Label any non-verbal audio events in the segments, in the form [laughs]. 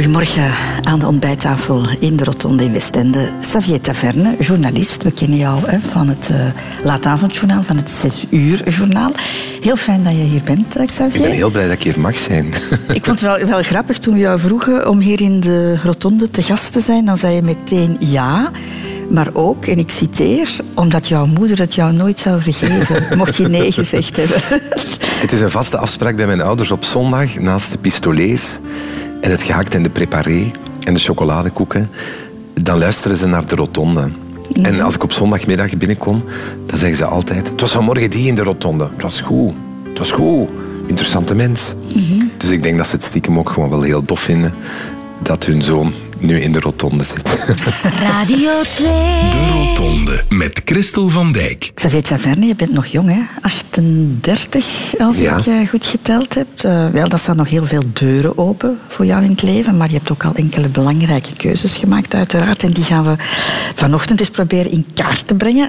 Goedemorgen aan de ontbijttafel in de Rotonde in Westende. Xavier Taverne, journalist. We kennen jou hè, van het uh, Laatavondjournaal, van het 6 uur journaal. Heel fijn dat je hier bent, eh, Xavier. Ik ben heel blij dat ik hier mag zijn. [laughs] Ik vond het wel, wel grappig toen we jou vroegen om hier in de Rotonde te gast te zijn. Dan zei je meteen ja. Maar ook, en ik citeer, omdat jouw moeder het jou nooit zou vergeven, [laughs] mocht je nee gezegd hebben. Het is een vaste afspraak bij mijn ouders op zondag, naast de pistolets en het gehakt en de préparé en de chocoladekoeken. Dan luisteren ze naar de rotonde. En als ik op zondagmiddag binnenkom, dan zeggen ze altijd... Het was vanmorgen die in de rotonde. Het was goed. Het was goed. Interessante mens. Mhm. Dus ik denk dat ze het stiekem ook gewoon wel heel dof vinden dat hun zoon nu in de rotonde zit. [laughs] Radio 2. De Rotonde met Christel van Dijk. Xavier Taverne, je bent nog jong, hè? 38, als ik uh, goed geteld heb. Uh, wel, dat staan nog heel veel deuren open voor jou in het leven. Maar je hebt ook al enkele belangrijke keuzes gemaakt, uiteraard. En die gaan we vanochtend eens proberen in kaart te brengen.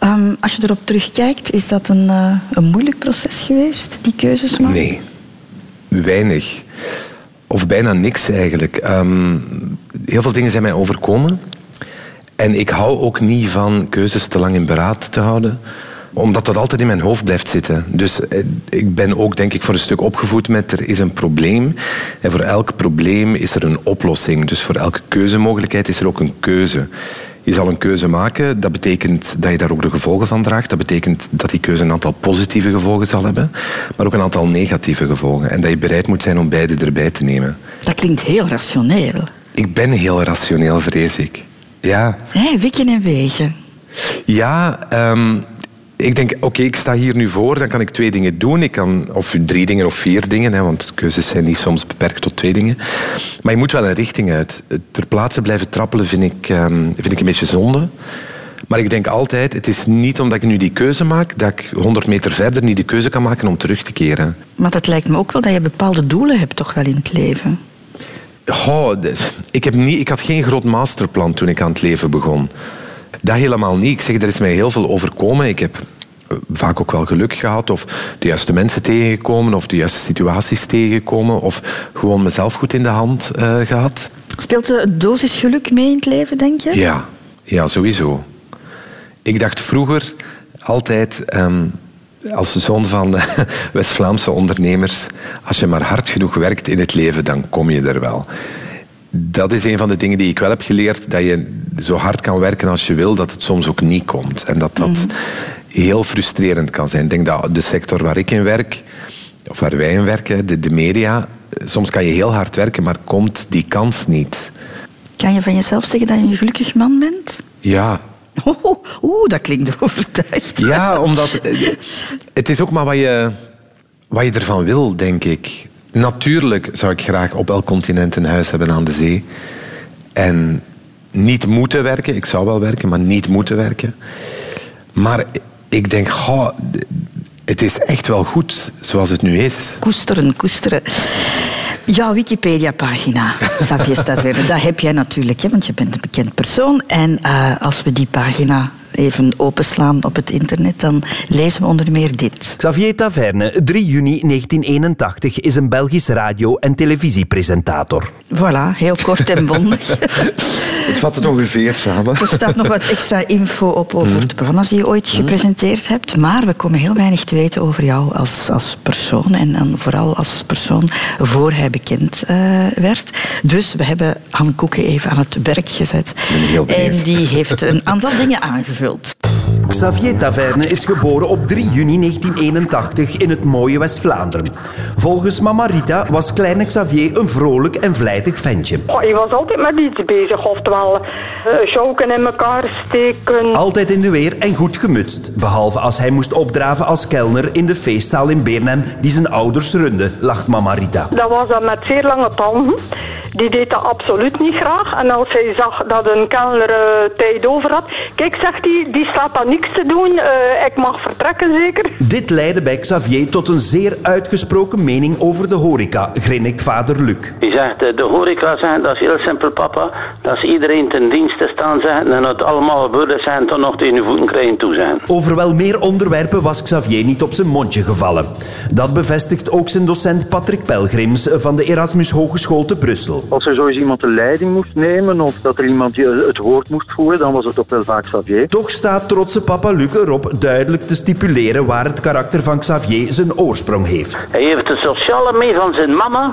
Um, als je erop terugkijkt, is dat een, uh, een moeilijk proces geweest, die keuzes maken? Nee, weinig. Of bijna niks eigenlijk. Um, heel veel dingen zijn mij overkomen. En ik hou ook niet van keuzes te lang in beraad te houden omdat dat altijd in mijn hoofd blijft zitten. Dus eh, ik ben ook, denk ik, voor een stuk opgevoed met er is een probleem. En voor elk probleem is er een oplossing. Dus voor elke keuzemogelijkheid is er ook een keuze. Je zal een keuze maken, dat betekent dat je daar ook de gevolgen van draagt. Dat betekent dat die keuze een aantal positieve gevolgen zal hebben, maar ook een aantal negatieve gevolgen. En dat je bereid moet zijn om beide erbij te nemen. Dat klinkt heel rationeel. Ik ben heel rationeel, vrees ik. Ja. Hey, wikken en wegen. Ja, um, ik denk, oké, ik sta hier nu voor, dan kan ik twee dingen doen. Ik kan, of drie dingen of vier dingen, hè, want keuzes zijn niet soms beperkt tot twee dingen. Maar je moet wel een richting uit. Ter plaatse blijven trappelen vind ik, um, vind ik een beetje zonde. Maar ik denk altijd, het is niet omdat ik nu die keuze maak, dat ik 100 meter verder niet de keuze kan maken om terug te keren. Maar dat lijkt me ook wel dat je bepaalde doelen hebt toch wel in het leven. Oh, ik, heb niet, ik had geen groot masterplan toen ik aan het leven begon. Dat helemaal niet. Ik zeg, er is mij heel veel overkomen. Ik heb eh, vaak ook wel geluk gehad of de juiste mensen tegengekomen of de juiste situaties tegengekomen of gewoon mezelf goed in de hand uh, gehad. Speelt de dosis geluk mee in het leven, denk je? Ja, ja sowieso. Ik dacht vroeger altijd, um, als zoon van [laughs] West-Vlaamse ondernemers, als je maar hard genoeg werkt in het leven, dan kom je er wel dat is een van de dingen die ik wel heb geleerd. Dat je zo hard kan werken als je wil, dat het soms ook niet komt. En dat dat mhm. heel frustrerend kan zijn. Ik denk dat de sector waar ik in werk, of waar wij in werken, de, de media, soms kan je heel hard werken, maar komt die kans niet. Kan je van jezelf zeggen dat je een gelukkig man bent? Ja, [laughs] Oeh, dat klinkt overtuigd. Ja, omdat [laughs] het is ook maar wat je, wat je ervan wil, denk ik. Natuurlijk zou ik graag op elk continent een huis hebben aan de zee. En niet moeten werken. Ik zou wel werken, maar niet moeten werken. Maar ik denk, goh, het is echt wel goed zoals het nu is. Koesteren, koesteren. Jouw Wikipedia-pagina, [laughs] Xavier Staverde, dat heb jij natuurlijk, hè, want je bent een bekend persoon. En uh, als we die pagina even openslaan op het internet, dan lezen we onder meer dit. Xavier Taverne, 3 juni 1981, is een Belgisch radio- en televisiepresentator. Voilà, heel kort en bondig. [laughs] Ik vat het ongeveer samen. Er staat nog wat extra info op over mhm. de programma's die je ooit mhm. gepresenteerd hebt, maar we komen heel weinig te weten over jou als, als persoon en dan vooral als persoon voor hij bekend uh, werd. Dus we hebben Han Koeken even aan het werk gezet. En die heeft een aantal dingen [laughs] aangevuld. Xavier Taverne is geboren op 3 juni 1981 in het mooie West-Vlaanderen. Volgens mama Rita was kleine Xavier een vrolijk en vlijtig ventje. Oh, hij was altijd met iets bezig, oftewel uh, in elkaar steken. Altijd in de weer en goed gemutst. Behalve als hij moest opdraven als kelner in de feestzaal in Beernem die zijn ouders runde, lacht mama Rita. Dat was dan met zeer lange tanden. Die deed dat absoluut niet graag. En als hij zag dat een kelner uh, tijd over had... Kijk, zegt hij, die staat dan niks te doen. Uh, ik mag vertrekken, zeker? Dit leidde bij Xavier tot een zeer uitgesproken mening over de horeca, grinnikt vader Luc. Hij zegt, de horeca zijn, dat is heel simpel, papa. Dat is iedereen ten dienste staan zijn en het allemaal worden zijn toch nog tegen voeten krijgen toe zijn. Over wel meer onderwerpen was Xavier niet op zijn mondje gevallen. Dat bevestigt ook zijn docent Patrick Pelgrims van de Erasmus Hogeschool te Brussel. Als er zo eens iemand de leiding moest nemen of dat er iemand het woord moest voeren, dan was het toch wel vaak Xavier. Toch staat trotse papa Luc erop duidelijk te stipuleren waar het karakter van Xavier zijn oorsprong heeft. Hij heeft de sociale mee van zijn mama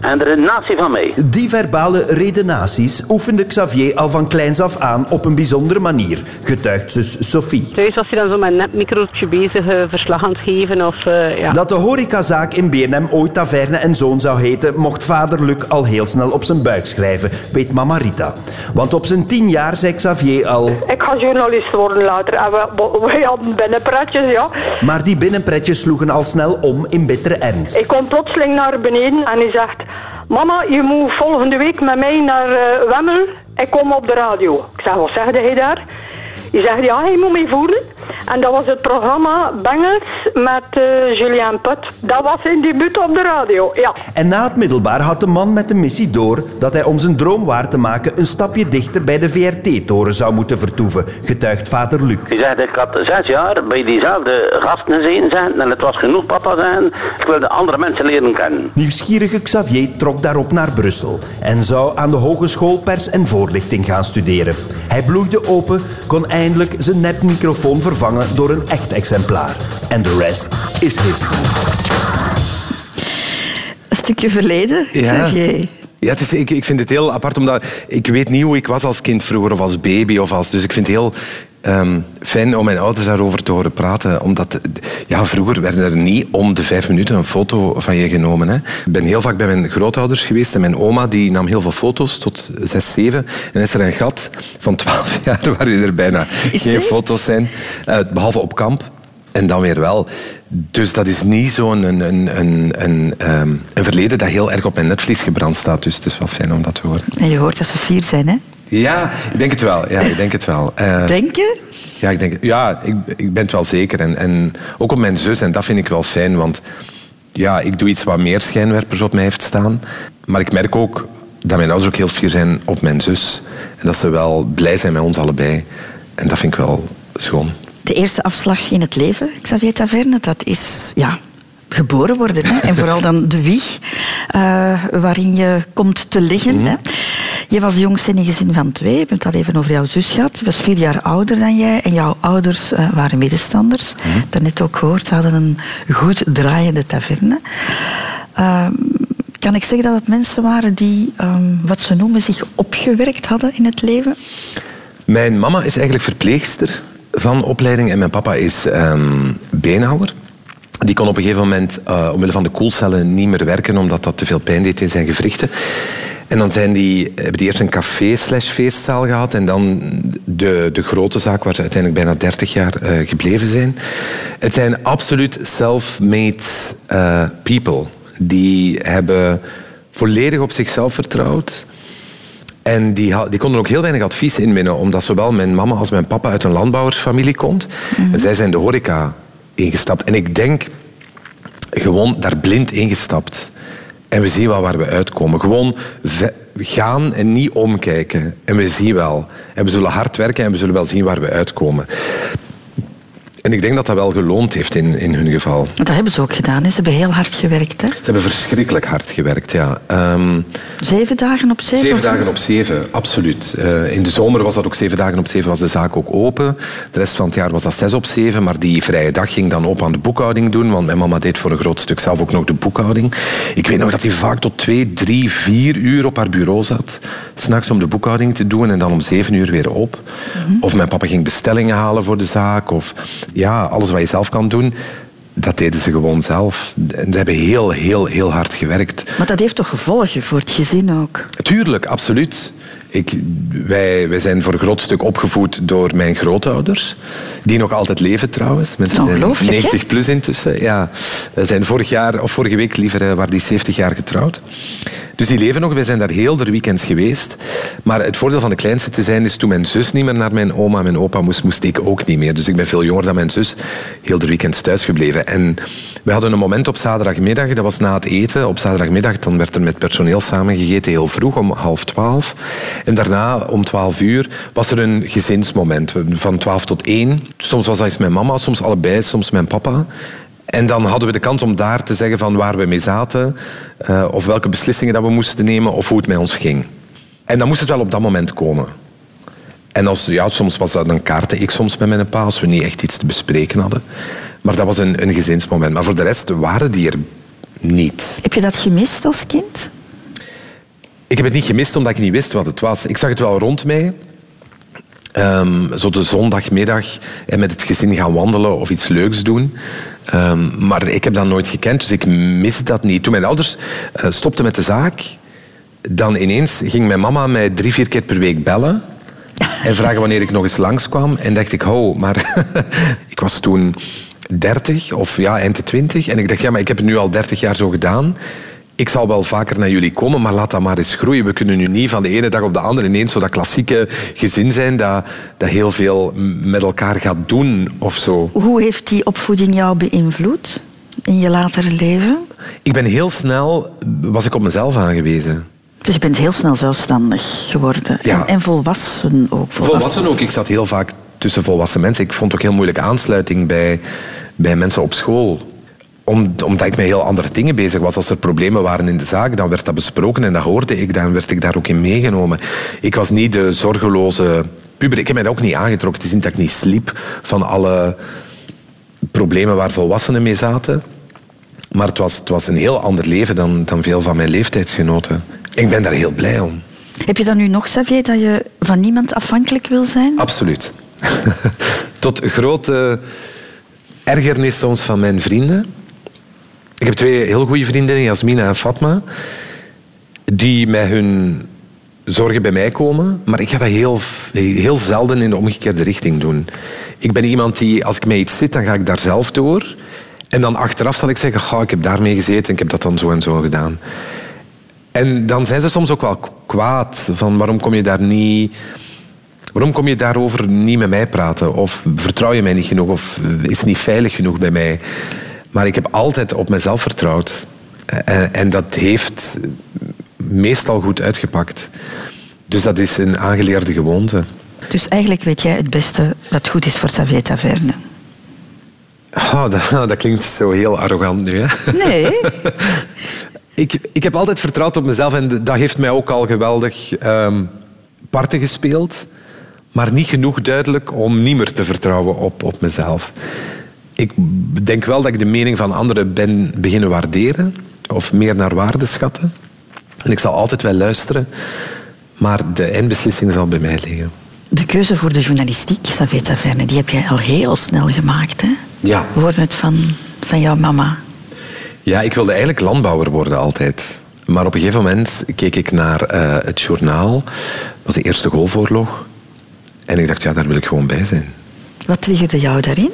en de redenatie van mij. Die verbale redenaties oefende Xavier al van kleins af aan op een bijzondere manier, getuigt zus Sophie. Thuis was hij dan zo met een netmicrootje bezig, uh, verslag aan het geven. Of, uh, ja. Dat de horecazaak in BNM ooit Taverne en Zoon zou heten, mocht vader Luc al heel snel op zijn buik schrijven, weet mama Rita. Want op zijn tien jaar zei Xavier al... Ik ga journalist worden later. En we, we hadden binnenpretjes, ja. Maar die binnenpretjes sloegen al snel om in bittere ernst. Ik kom plotseling naar beneden en hij zegt... Mama, je moet volgende week met mij naar uh, Wemmel. Ik kom op de radio. Ik zeg, wat zegde hij daar? Hij zegt, ja, hij moet mee voeren. En dat was het programma Bengels met uh, Julien Put. Dat was zijn debuut op de radio, ja. En na het middelbaar had de man met de missie door dat hij om zijn droom waar te maken een stapje dichter bij de VRT-toren zou moeten vertoeven, getuigt vader Luc. Hij zegt, ik had zes jaar bij diezelfde gasten zijn en het was genoeg papa zijn. Ik wilde andere mensen leren kennen. Nieuwsgierige Xavier trok daarop naar Brussel en zou aan de Hogeschool Pers en Voorlichting gaan studeren. Hij bloeide open, kon eindelijk zijn nepmicrofoon vervangen door een echt exemplaar. En de rest is history. Een stukje verleden, zeg jij. Ja, het is, ik, ik vind het heel apart, omdat ik weet niet hoe ik was als kind vroeger of als baby. Of als, dus ik vind het heel um, fijn om mijn ouders daarover te horen praten. Omdat, ja, vroeger werden er niet om de vijf minuten een foto van je genomen. Hè. Ik ben heel vaak bij mijn grootouders geweest en mijn oma die nam heel veel foto's tot zes, zeven. En is er een gat van twaalf [laughs] jaar waarin er bijna geen foto's zijn, uh, behalve op kamp. En dan weer wel. Dus dat is niet zo'n een, een, een, een, um, een verleden dat heel erg op mijn netvlies gebrand staat. Dus het is wel fijn om dat te horen. En je hoort dat ze vier zijn, hè? Ja, ik denk het wel. Ja, ik denk het wel. Uh, denk je? Ja, ik, denk, ja ik, ik ben het wel zeker. En, en ook op mijn zus, en dat vind ik wel fijn, want ja, ik doe iets wat meer schijnwerpers op mij heeft staan. Maar ik merk ook dat mijn ouders ook heel fier zijn op mijn zus. En dat ze wel blij zijn met ons allebei. En dat vind ik wel schoon. De eerste afslag in het leven, Xavier Taverne, dat is ja, geboren worden. Hè? En vooral dan de wieg uh, waarin je komt te liggen. Mm. Hè? Je was de jongste in een gezin van twee. Je hebt het al even over jouw zus gehad. Je was vier jaar ouder dan jij. En jouw ouders uh, waren middenstanders. Mm. Daarnet ook gehoord, ze hadden een goed draaiende taverne. Uh, kan ik zeggen dat het mensen waren die, um, wat ze noemen, zich opgewerkt hadden in het leven? Mijn mama is eigenlijk verpleegster van opleiding en mijn papa is um, beenhouwer. Die kon op een gegeven moment uh, omwille van de koelcellen niet meer werken omdat dat te veel pijn deed in zijn gewrichten. En dan zijn die, hebben die eerst een café slash feestzaal gehad en dan de, de grote zaak waar ze uiteindelijk bijna 30 jaar uh, gebleven zijn. Het zijn absoluut self-made uh, people. Die hebben volledig op zichzelf vertrouwd. En die, die, konden ook heel weinig advies inwinnen, omdat zowel mijn mama als mijn papa uit een landbouwersfamilie komt. Mm-hmm. En zij zijn de horeca ingestapt. En ik denk gewoon daar blind ingestapt. En we zien wel waar we uitkomen. Gewoon gaan en niet omkijken. En we zien wel. En we zullen hard werken en we zullen wel zien waar we uitkomen. En ik denk dat dat wel geloond heeft in, in hun geval. Dat hebben ze ook gedaan. Ze hebben heel hard gewerkt. Hè? Ze hebben verschrikkelijk hard gewerkt, ja. Um, zeven dagen op zeven? Zeven dagen op zeven, absoluut. Uh, in de zomer was dat ook zeven dagen op zeven, was de zaak ook open. De rest van het jaar was dat zes op zeven. Maar die vrije dag ging dan op aan de boekhouding doen. Want mijn mama deed voor een groot stuk zelf ook nog de boekhouding. Ik weet nog dat hij vaak tot twee, drie, vier uur op haar bureau zat. S'nachts om de boekhouding te doen en dan om zeven uur weer op. Mm -hmm. Of mijn papa ging bestellingen halen voor de zaak. Of ja, alles wat je zelf kan doen, dat deden ze gewoon zelf. Ze hebben heel, heel, heel hard gewerkt. Maar dat heeft toch gevolgen voor het gezin ook? Tuurlijk, absoluut. Ik, wij, wij zijn voor een groot stuk opgevoed door mijn grootouders. Die nog altijd leven trouwens. Mensen zijn 90 plus intussen. Ja, we zijn vorig jaar, of vorige week liever, eh, waren die 70 jaar getrouwd. Dus die leven nog. Wij zijn daar heel de weekends geweest. Maar het voordeel van de kleinste te zijn is toen mijn zus niet meer naar mijn oma en mijn opa moest, moest ik ook niet meer. Dus ik ben veel jonger dan mijn zus. Heel de weekends thuis gebleven. En we hadden een moment op zaterdagmiddag, dat was na het eten. Op zaterdagmiddag dan werd er met personeel samengegeten, heel vroeg, om half twaalf. En daarna, om twaalf uur, was er een gezinsmoment. Van twaalf tot één. Soms was dat eens mijn mama, soms allebei, soms mijn papa. En dan hadden we de kans om daar te zeggen van waar we mee zaten, eh, of welke beslissingen dat we moesten nemen, of hoe het met ons ging. En dan moest het wel op dat moment komen. En als, ja, soms was dat een kaartte ik soms met mijn pa als we niet echt iets te bespreken hadden. Maar dat was een, een gezinsmoment. Maar voor de rest waren die er niet. Heb je dat gemist als kind? Ik heb het niet gemist omdat ik niet wist wat het was. Ik zag het wel rond mij. Ehm, zo de zondagmiddag en met het gezin gaan wandelen of iets leuks doen. Ehm, maar ik heb dat nooit gekend, dus ik mis dat niet. Toen mijn ouders uh, stopten met de zaak, dan ineens ging mijn mama mij drie, vier keer per week bellen en vragen wanneer ik nog eens langskwam. En dacht ik, hou, maar [laughs] ik was toen 30 of ja, eind de 20. En ik dacht, ja, maar ik heb het nu al 30 jaar zo gedaan. Ik zal wel vaker naar jullie komen, maar laat dat maar eens groeien. We kunnen nu niet van de ene dag op de andere ineens zo dat klassieke gezin zijn dat, dat heel veel met elkaar gaat doen of zo. Hoe heeft die opvoeding jou beïnvloed in je latere leven? Ik ben heel snel, was ik op mezelf aangewezen. Dus je bent heel snel zelfstandig geworden. Ja. En, en volwassen ook. Volwassen. ook. Ik zat heel vaak tussen volwassen mensen. Ik vond ook heel moeilijke aansluiting bij, bij mensen op school. Om, omdat ik met heel andere dingen bezig was. Als er problemen waren in de zaak, dan werd dat besproken en dat hoorde ik. Dan werd ik daar ook in meegenomen. Ik was niet de zorgeloze puber. Ik heb mij ook niet aangetrokken. Het is niet dat ik niet sliep van alle problemen waar volwassenen mee zaten. Maar het was, het was een heel ander leven dan, dan veel van mijn leeftijdsgenoten. Ik ben daar heel blij om. Heb je dan nu nog, Xavier, dat je van niemand afhankelijk wil zijn? Absoluut. [laughs] Tot grote ergernis soms van mijn vrienden. Ik heb twee heel goede vriendinnen, Jasmina en Fatma, die met hun zorgen bij mij komen, maar ik ga dat heel, heel zelden in de omgekeerde richting doen. Ik ben iemand die, als ik met iets zit, dan ga ik daar zelf door. En dan achteraf zal ik zeggen, Goh, ik heb daarmee gezeten en ik heb dat dan zo en zo gedaan. En dan zijn ze soms ook wel kwaad van waarom kom je daar niet... Waarom kom je daarover niet met mij praten? Of vertrouw je mij niet genoeg? Of is het niet veilig genoeg bij mij? Maar ik heb altijd op mezelf vertrouwd. En, en dat heeft meestal goed uitgepakt. Dus dat is een aangeleerde gewoonte. Dus eigenlijk weet jij het beste wat goed is voor Xavier Taverne. Oh, dat, [laughs] dat, klinkt zo heel arrogant nu. Hè? Nee. [laughs] ik, ik heb altijd vertrouwd op mezelf en dat heeft mij ook al geweldig um, parten gespeeld. Maar niet genoeg duidelijk om niet meer te vertrouwen op, op mezelf. Ik denk wel dat ik de mening van anderen ben beginnen waarderen. Of meer naar waarde schatten. En ik zal altijd wel luisteren. Maar de eindbeslissing zal bij mij liggen. De keuze voor de journalistiek, Xavier Taverne, die heb jij al heel snel gemaakt. Hè? Ja. We hoorden het van, van jouw mama. Ja, ik wilde eigenlijk landbouwer worden altijd. Maar op een gegeven moment keek ik naar uh, het journaal. Dat was de Eerste Golfoorlog. En ik dacht, ja, daar wil ik gewoon bij zijn. Wat triggerde jou daarin?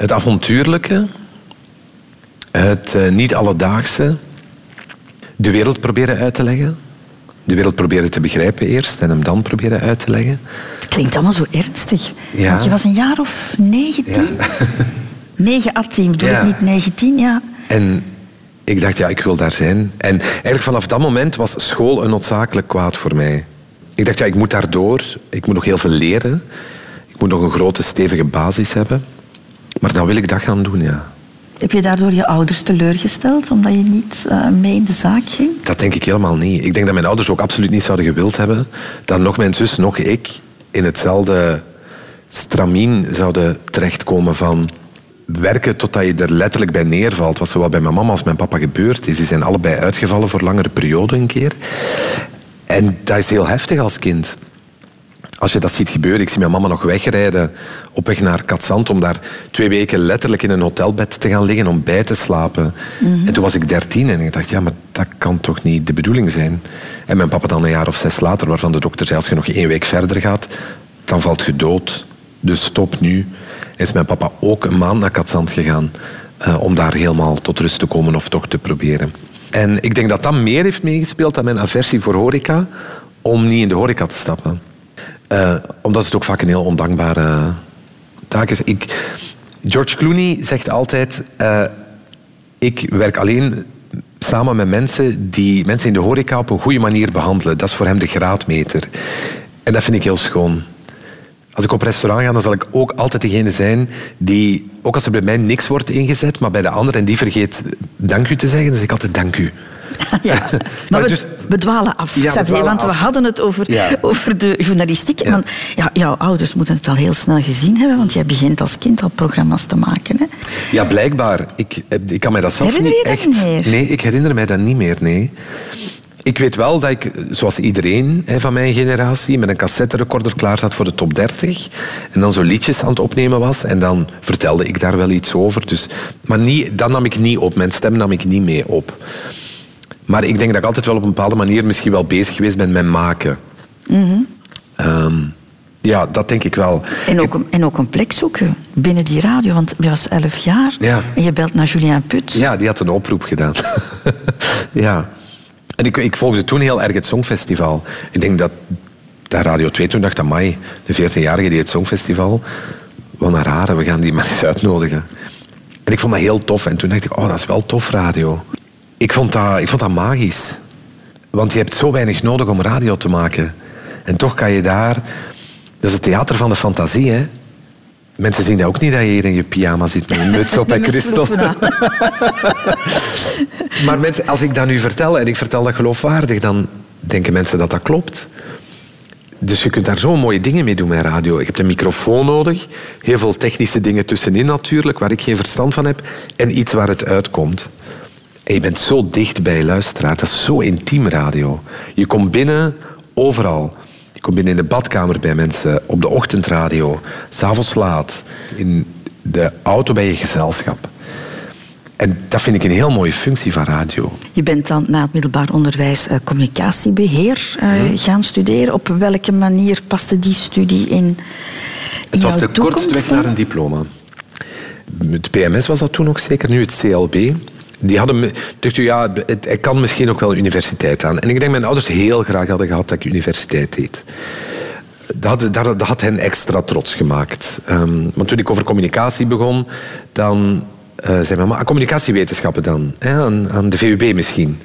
Het avontuurlijke. Het uh, niet-alledaagse. De wereld proberen uit te leggen. De wereld proberen te begrijpen eerst en hem dan proberen uit te leggen. Klinkt allemaal zo ernstig. Ja. Want je was een jaar of 19? Ja. 9 à 10, bedoel Ja. ik niet 19, ja. En ik dacht, ja, ik wil daar zijn. En eigenlijk vanaf dat moment was school een noodzakelijk kwaad voor mij. Ik dacht, ja, ik moet daardoor. Ik moet nog heel veel leren. Ik moet nog een grote, stevige basis hebben. Maar dan wil ik dat gaan doen, ja. Heb je daardoor je ouders teleurgesteld, omdat je niet uh, mee in de zaak ging? Dat denk ik helemaal niet. Ik denk dat mijn ouders ook absoluut niet zouden gewild hebben dat nog mijn zus, nog ik in hetzelfde stramien zouden terechtkomen van werken totdat je er letterlijk bij neervalt. Wat zowel bij mijn mama als mijn papa gebeurd is. Die zijn allebei uitgevallen voor langere perioden een keer. En dat is heel heftig als kind. Als je dat ziet gebeuren, ik zie mijn mama nog wegrijden op weg naar Katzand om daar twee weken letterlijk in een hotelbed te gaan liggen om bij te slapen. Mhm. En toen was ik dertien en ik dacht, ja, maar dat kan toch niet de bedoeling zijn. En mijn papa dan een jaar of zes later, waarvan de dokter zei, als je nog één week verder gaat, dan valt je dood. Dus stop nu. Is mijn papa ook een maand naar Katzand gegaan eh, om daar helemaal tot rust te komen of toch te proberen. En ik denk dat dat meer heeft meegespeeld dan mijn aversie voor horeca, om niet in de horeca te stappen. Uh, omdat het ook vaak een heel ondankbare taak is. Ik, George Clooney zegt altijd: uh, Ik werk alleen samen met mensen die mensen in de horeca op een goede manier behandelen. Dat is voor hem de graadmeter. En dat vind ik heel schoon. Als ik op restaurant ga, dan zal ik ook altijd degene zijn die, ook als er bij mij niks wordt ingezet, maar bij de ander en die vergeet dank u te zeggen, dan zeg ik altijd dank u. [laughs] Ja, maar we, dus, we dwalen af, Ja, we dwalen want we hadden het over, Ja. over de journalistiek. Want, ja, jouw ouders moeten het al heel snel gezien hebben, want jij begint als kind al programma's te maken. Hè? Ja, blijkbaar. Ik, ik kan mij dat zelf Herinner niet je dat echt... niet meer? Nee, ik herinner mij dat niet meer, nee. Ik weet wel dat ik, zoals iedereen hè, van mijn generatie, met een cassetterecorder klaar zat voor de top 30. En dan zo liedjes aan het opnemen was. En dan vertelde ik daar wel iets over. Dus, maar niet, dat nam ik niet op. Mijn stem nam ik niet mee op. Maar ik denk dat ik altijd wel op een bepaalde manier misschien wel bezig geweest ben met maken. Ehm, ja, dat denk ik wel. En ook, een- en ook een plek zoeken binnen die radio, want je was elf jaar Ja. en je belt naar Julien Put. Ja, die had een oproep gedaan. [laughs] ja. En ik, ik volgde toen heel erg het Songfestival. Ik denk dat, dat Radio 2 toen dacht, amai, de 14-jarige die het Songfestival... Wat een rare, we gaan die maar eens uitnodigen. En ik vond dat heel tof. En toen dacht ik, oh, dat is wel tof radio. Ik vond dat, ik vond dat magisch. Want je hebt zo weinig nodig om radio te maken. En toch kan je daar... Dat is het theater van de fantasie, hè. Mensen zien dat ook niet, dat je hier in je pyjama zit met een [laughs] muts op en aan. [laughs] Maar mensen, als ik dat nu vertel en ik vertel dat geloofwaardig, dan denken mensen dat dat klopt. Dus je kunt daar zo mooie dingen mee doen met radio. Je hebt een microfoon nodig, heel veel technische dingen tussenin natuurlijk, waar ik geen verstand van heb, en iets waar het uitkomt. En je bent zo dicht bij je luisteraar. Dat is zo intiem radio. Je komt binnen overal. Je komt binnen in de badkamer bij mensen, op de ochtendradio, s'avonds laat, in de auto bij je gezelschap. En dat vind ik een heel mooie functie van radio. Je bent dan na het middelbaar onderwijs eh, communicatiebeheer eh, Mhm. gaan studeren. Op welke manier paste die studie in, in Het was jouw de kortste weg naar een diploma. Het PMS was dat toen nog zeker, nu het CLB. Die hadden me, dacht u, ja, het, kan misschien ook wel universiteit aan. En ik denk mijn ouders heel graag hadden gehad dat ik universiteit deed. Dat had, dat, had hen extra trots gemaakt. Ehm, want toen ik over communicatie begon, dan eh zei mama, ah, communicatiewetenschappen dan? Hè, aan, aan de VUB misschien?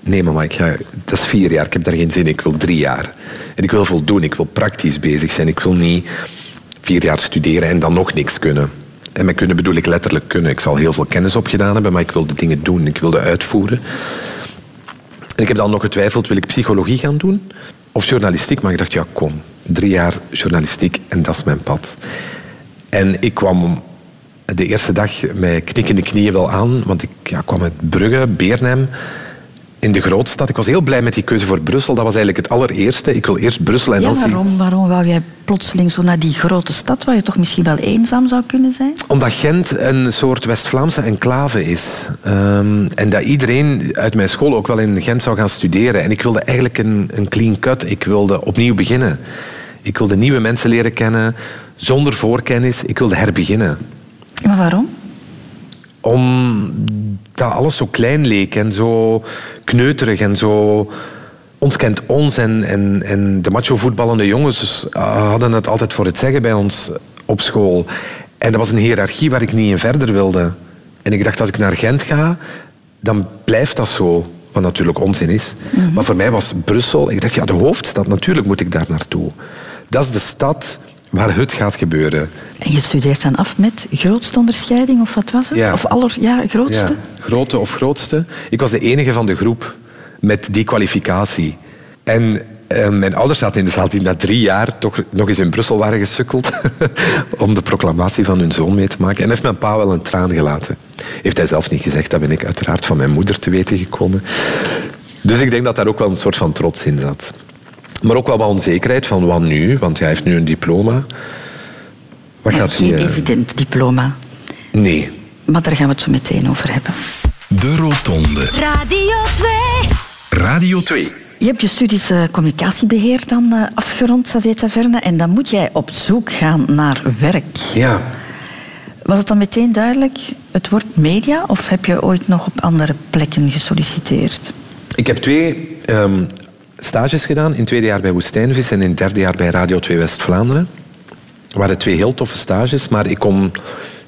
Nee, mama, ik ga, dat is vier jaar. Ik heb daar geen zin in. Ik wil drie jaar. En ik wil voldoen. Ik wil praktisch bezig zijn. Ik wil niet vier jaar studeren en dan nog niks kunnen. En met kunnen bedoel ik letterlijk kunnen. Ik zal heel veel kennis opgedaan hebben, maar ik wil de dingen doen. Ik wilde uitvoeren. En ik heb dan nog getwijfeld, wil ik psychologie gaan doen of journalistiek? Maar ik dacht, ja kom, drie jaar journalistiek en dat is mijn pad. En ik kwam de eerste dag met knikkende knieën wel aan, want ik ja, kwam uit Brugge, Beernhem, in de grootstad. Ik was heel blij met die keuze voor Brussel. Dat was eigenlijk het allereerste. Ik wil eerst Brussel en Ja, dan waarom, waarom wou jij plotseling zo naar die grote stad waar je toch misschien wel eenzaam zou kunnen zijn? Omdat Gent een soort West-Vlaamse enclave is. Ehm, en dat iedereen uit mijn school ook wel in Gent zou gaan studeren. En ik wilde eigenlijk een, een clean cut. Ik wilde opnieuw beginnen. Ik wilde nieuwe mensen leren kennen, zonder voorkennis. Ik wilde herbeginnen. Maar waarom? Omdat alles zo klein leek en zo kneuterig en zo... Ons kent ons en, en, en de macho voetballende jongens eh, hadden het altijd voor het zeggen bij ons op school. En dat was een hiërarchie waar ik niet in verder wilde. En ik dacht, als ik naar Gent ga, dan blijft dat zo. Wat natuurlijk onzin is. Maar voor mij was Brussel... Ik dacht, ja, de hoofdstad, natuurlijk moet ik daar naartoe. Dat is de stad waar het gaat gebeuren. En je studeert dan af met grootste onderscheiding, of wat was het? Ja. Of aller, ja, grootste? Ja, grote of grootste. Ik was de enige van de groep met die kwalificatie. En eh, mijn ouders zaten in de zaal die na drie jaar toch nog eens in Brussel waren gesukkeld [laughs] om de proclamatie van hun zoon mee te maken. En heeft mijn pa wel een traan gelaten. Heeft hij zelf niet gezegd, dat ben ik uiteraard van mijn moeder te weten gekomen. Dus ik denk dat daar ook wel een soort van trots in zat. Maar ook wel wat onzekerheid van wat nu, want hij heeft nu een diploma. Wat gaat geen eh, evident diploma. Nee, Maar daar gaan we het zo meteen over hebben. De Rotonde. Radio 2. Radio 2. Je hebt je studies eh, communicatiebeheer dan eh, afgerond, Xavier Taverne, en dan moet jij op zoek gaan naar werk. ja. Was het dan meteen duidelijk, het wordt media, of heb je ooit nog op andere plekken gesolliciteerd? Ik heb twee ehm, stages gedaan. In het tweede jaar bij Woestijnvis en in het derde jaar bij Radio 2 West-Vlaanderen. Het waren twee heel toffe stages, maar ik kom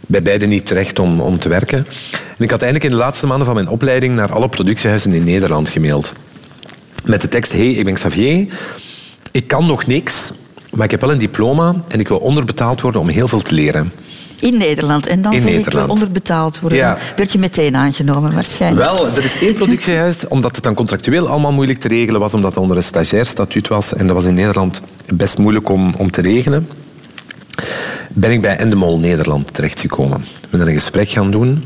bij beide niet terecht om, om te werken. En ik had eigenlijk in de laatste maanden van mijn opleiding naar alle productiehuizen in Nederland gemaild. Met de tekst, hey, ik ben Xavier, ik kan nog niks, Maar ik heb wel een diploma en ik wil onderbetaald worden om heel veel te leren. In Nederland. En dan In Nederland. wel onderbetaald worden. Ja. Dan werd je meteen aangenomen, waarschijnlijk. Wel, er is één productiehuis, omdat het dan contractueel allemaal moeilijk te regelen was, omdat het onder een stagiairstatuut was. En dat was in Nederland best moeilijk om, om te regelen. Ben ik bij Endemol Nederland terechtgekomen. Ik ben er een gesprek gaan doen.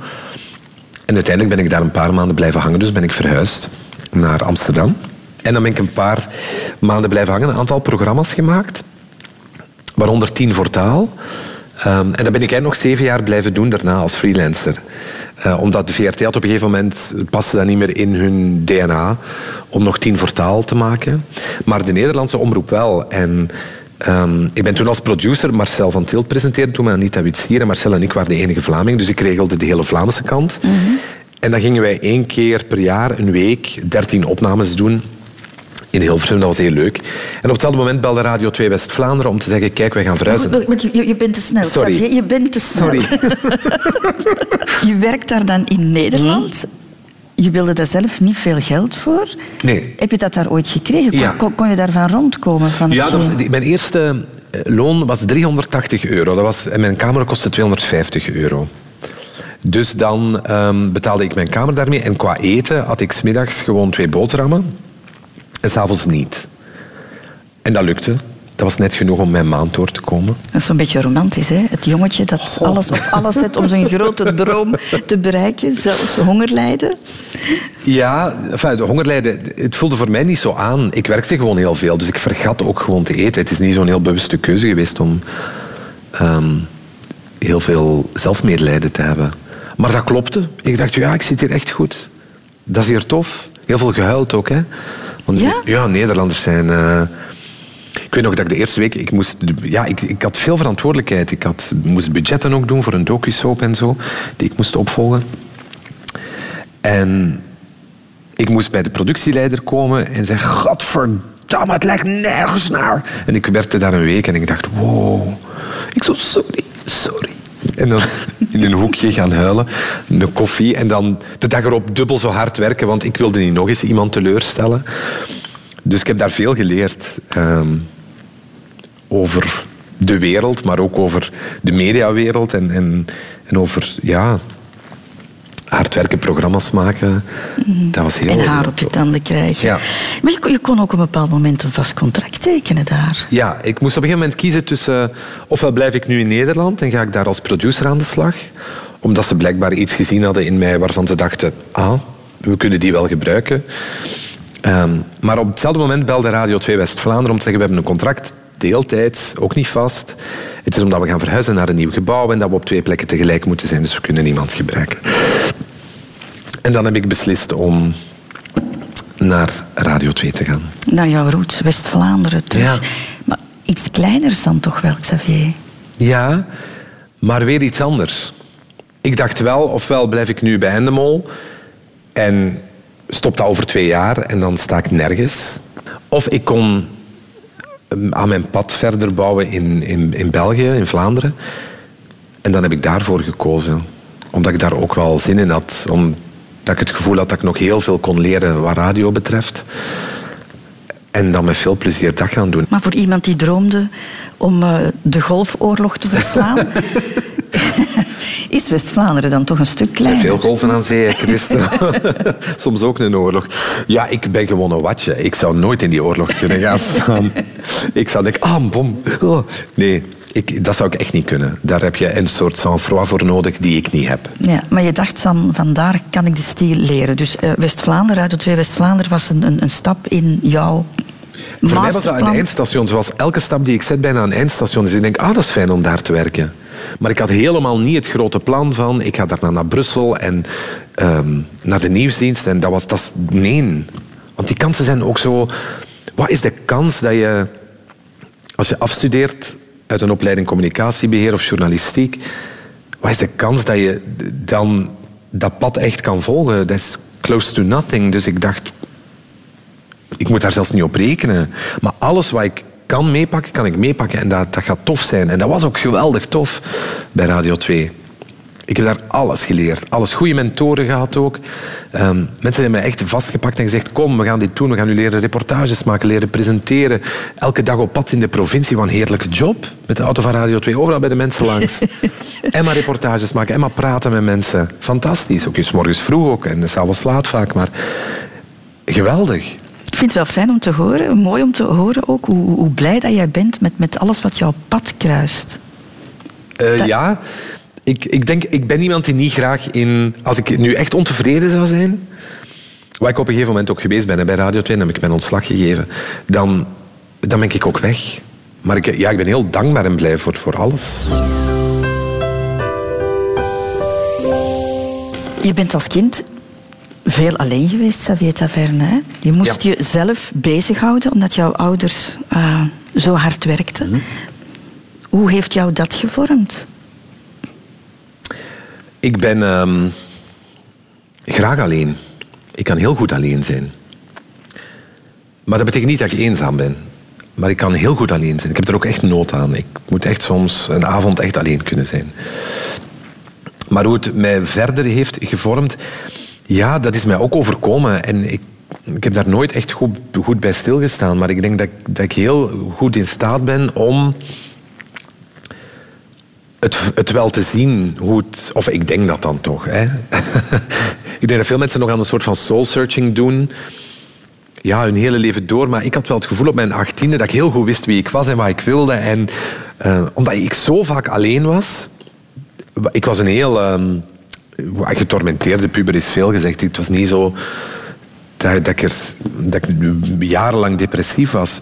En uiteindelijk ben ik daar een paar maanden blijven hangen. Dus ben ik verhuisd naar Amsterdam. En dan ben ik een paar maanden blijven hangen. Een aantal programma's gemaakt. Waaronder tien voor taal. Ehm, en dat ben ik eigenlijk nog zeven jaar blijven doen daarna als freelancer. Eh, omdat de VRT had op een gegeven moment paste dat niet meer in hun DNA om nog tien voor taal te maken. Maar de Nederlandse omroep wel. En ehm, ik ben toen als producer Marcel van Tilt presenteerde toen met Anita Witsier. En Marcel en ik waren de enige Vlaming, dus ik regelde de hele Vlaamse kant. En dan gingen wij één keer per jaar, een week, dertien opnames doen in Hilversum. Dat was heel leuk. En op hetzelfde moment belde Radio 2 West-Vlaanderen om te zeggen, kijk, wij gaan verhuizen. Maar Je, je- je bent te snel, Sorry. Xavier. Je bent te snel. Sorry. [laughs] Je werkt daar dan in Nederland. Je wilde daar zelf niet veel geld voor. Nee. Heb je dat daar ooit gekregen? Kon, Ja. kon, kon je daarvan rondkomen? Van Ja, dat was, mijn eerste eh, loon was 380 euro. Dat was, en mijn kamer kostte 250 euro. Dus dan ehm, betaalde ik mijn kamer daarmee. En qua eten had ik smiddags gewoon twee boterhammen. En s'avonds niet. En dat lukte. Dat was net genoeg om mijn maand door te komen. Dat is zo'n beetje romantisch, hè? Het jongetje dat alles op alles zet om zijn grote droom te bereiken. Zelfs honger lijden. Ja, enfin, de hongerlijden, het voelde voor mij niet zo aan. Ik werkte gewoon heel veel, dus ik vergat ook gewoon te eten. Het is niet zo'n heel bewuste keuze geweest om ehm, heel veel zelfmedelijden te hebben. Maar dat klopte. Ik dacht, ja, ik zit hier echt goed. Dat is hier tof. Heel veel gehuild ook, hè. Want Ja? Nederlanders zijn... eh, ik weet nog dat ik de eerste week... Ik, moest, ja, ik, ik had veel verantwoordelijkheid. Ik had, moest budgetten ook doen voor een docu-soap en zo, die ik moest opvolgen. En ik moest bij de productieleider komen en zei... Godverdamme, het lijkt nergens naar. En ik werkte daar een week en ik dacht... Wow. Ik zo, sorry, sorry. En dan in een hoekje gaan huilen, een koffie. En dan de dag erop dubbel zo hard werken, want ik wilde niet nog eens iemand teleurstellen. Dus ik heb daar veel geleerd. ehm, over de wereld, maar ook over de mediawereld. En, en, en over, ja... Hard werken, programma's maken. Dat was heel... En haar op je tanden krijgen. Ja. Maar je, kon- je kon ook op een bepaald moment een vast contract tekenen daar. Ja, ik moest op een gegeven moment kiezen tussen... Ofwel blijf ik nu in Nederland en ga ik daar als producer aan de slag. Omdat ze blijkbaar iets gezien hadden in mij waarvan ze dachten... Ah, we kunnen die wel gebruiken. Ehm, maar op hetzelfde moment belde Radio 2 West-Vlaanderen om te zeggen... We hebben een contract, deeltijds, ook niet vast. Het is omdat we gaan verhuizen naar een nieuw gebouw... en dat we op twee plekken tegelijk moeten zijn. Dus we kunnen niemand gebruiken. En dan heb ik beslist om naar Radio 2 te gaan. Naar jouw roots, West-Vlaanderen terug. Ja. Maar iets kleiners dan toch wel, Xavier? Ja, maar weer iets anders. Ik dacht wel, ofwel blijf ik nu bij Endemol en stop dat over twee jaar en dan sta ik nergens. Of ik kon ehm, aan mijn pad verder bouwen in, in, in België, in Vlaanderen. En dan heb ik daarvoor gekozen. Omdat ik daar ook wel zin in had. Omdat ik het gevoel had dat ik nog heel veel kon leren wat radio betreft. En dan met veel plezier dat gaan doen. Maar voor iemand die droomde om eh, de golfoorlog te verslaan... [laughs] is West-Vlaanderen dan toch een stuk Er kleiner? veel golven aan zee, Christel. [laughs] Soms ook een oorlog. Ja, ik ben gewoon een watje. Ik zou nooit in die oorlog kunnen gaan [laughs] staan. ik zou denken, ah, bom. Oh. Nee, ik, dat zou ik echt niet kunnen. Daar heb je een soort sang-froid voor nodig die ik niet heb. Ja, maar je dacht van, vandaar kan ik de stijl leren. Dus eh, West-Vlaanderen, Radio 2 West-Vlaanderen was een, een, een stap in jouw Voor mij was dat een eindstation. Zoals elke stap die ik zet bijna een eindstation is. Ik denk, ah, dat is fijn om daar te werken. Maar ik had helemaal niet het grote plan van... Ik ga daarna naar Brussel en ehm, naar de nieuwsdienst. En dat was... Dat nee. Want die kansen zijn ook zo... Wat is de kans dat je... Als je afstudeert uit een opleiding communicatiebeheer of journalistiek... Wat is de kans dat je dan dat pad echt kan volgen? Dat is close to nothing. Dus ik dacht, ik moet daar zelfs niet op rekenen. Maar alles wat ik kan meepakken, kan ik meepakken. En dat, dat gaat tof zijn. En dat was ook geweldig tof bij Radio 2. Ik heb daar alles geleerd. Alles. Goede mentoren gehad ook. Ehm, mensen hebben mij echt vastgepakt en gezegd... Kom, we gaan dit doen. We gaan nu leren reportages maken, leren presenteren. Elke dag op pad in de provincie. Wat een heerlijke job. Met de auto van Radio 2. Overal bij de mensen langs. [laughs] en maar reportages maken. En maar praten met mensen. Fantastisch. Ook eens morgens vroeg ook. En s'avonds laat vaak. Maar geweldig. Ik vind het wel fijn om te horen. Mooi om te horen ook. Hoe, hoe blij dat jij bent met, met alles wat jouw pad kruist. Uh, Ja, ik, ik denk, ik ben iemand die niet graag in... Als ik nu echt ontevreden zou zijn, waar ik op een gegeven moment ook geweest ben bij Radio 2, dan heb ik mijn ontslag gegeven, dan, dan ben ik ook weg. Maar ik, ja, ik ben heel dankbaar en blij voor, voor alles. Je bent als kind veel alleen geweest, Xavier Taverne. Hè? Je moest Ja. jezelf bezighouden omdat jouw ouders eh, zo hard werkten. Mhm. Hoe heeft jou dat gevormd? Ik ben ehm, graag alleen. Ik kan heel goed alleen zijn. Maar dat betekent niet dat ik eenzaam ben. Maar ik kan heel goed alleen zijn. Ik heb er ook echt nood aan. Ik moet echt soms een avond echt alleen kunnen zijn. Maar hoe het mij verder heeft gevormd, ja, dat is mij ook overkomen. En ik, ik heb daar nooit echt goed, goed bij stilgestaan. Maar ik denk dat, dat ik heel goed in staat ben om het, het wel te zien. Hoe het, of ik denk dat dan toch. Hè. [laughs] ik denk dat veel mensen nog aan een soort van soul-searching doen. Ja, hun hele leven door. Maar ik had wel het gevoel op mijn achttiende dat ik heel goed wist wie ik was en wat ik wilde. En eh, omdat ik zo vaak alleen was... Ik was een heel... ehm, getormenteerde puber is veel gezegd. Het was niet zo dat, dat, ik er, dat ik jarenlang depressief was.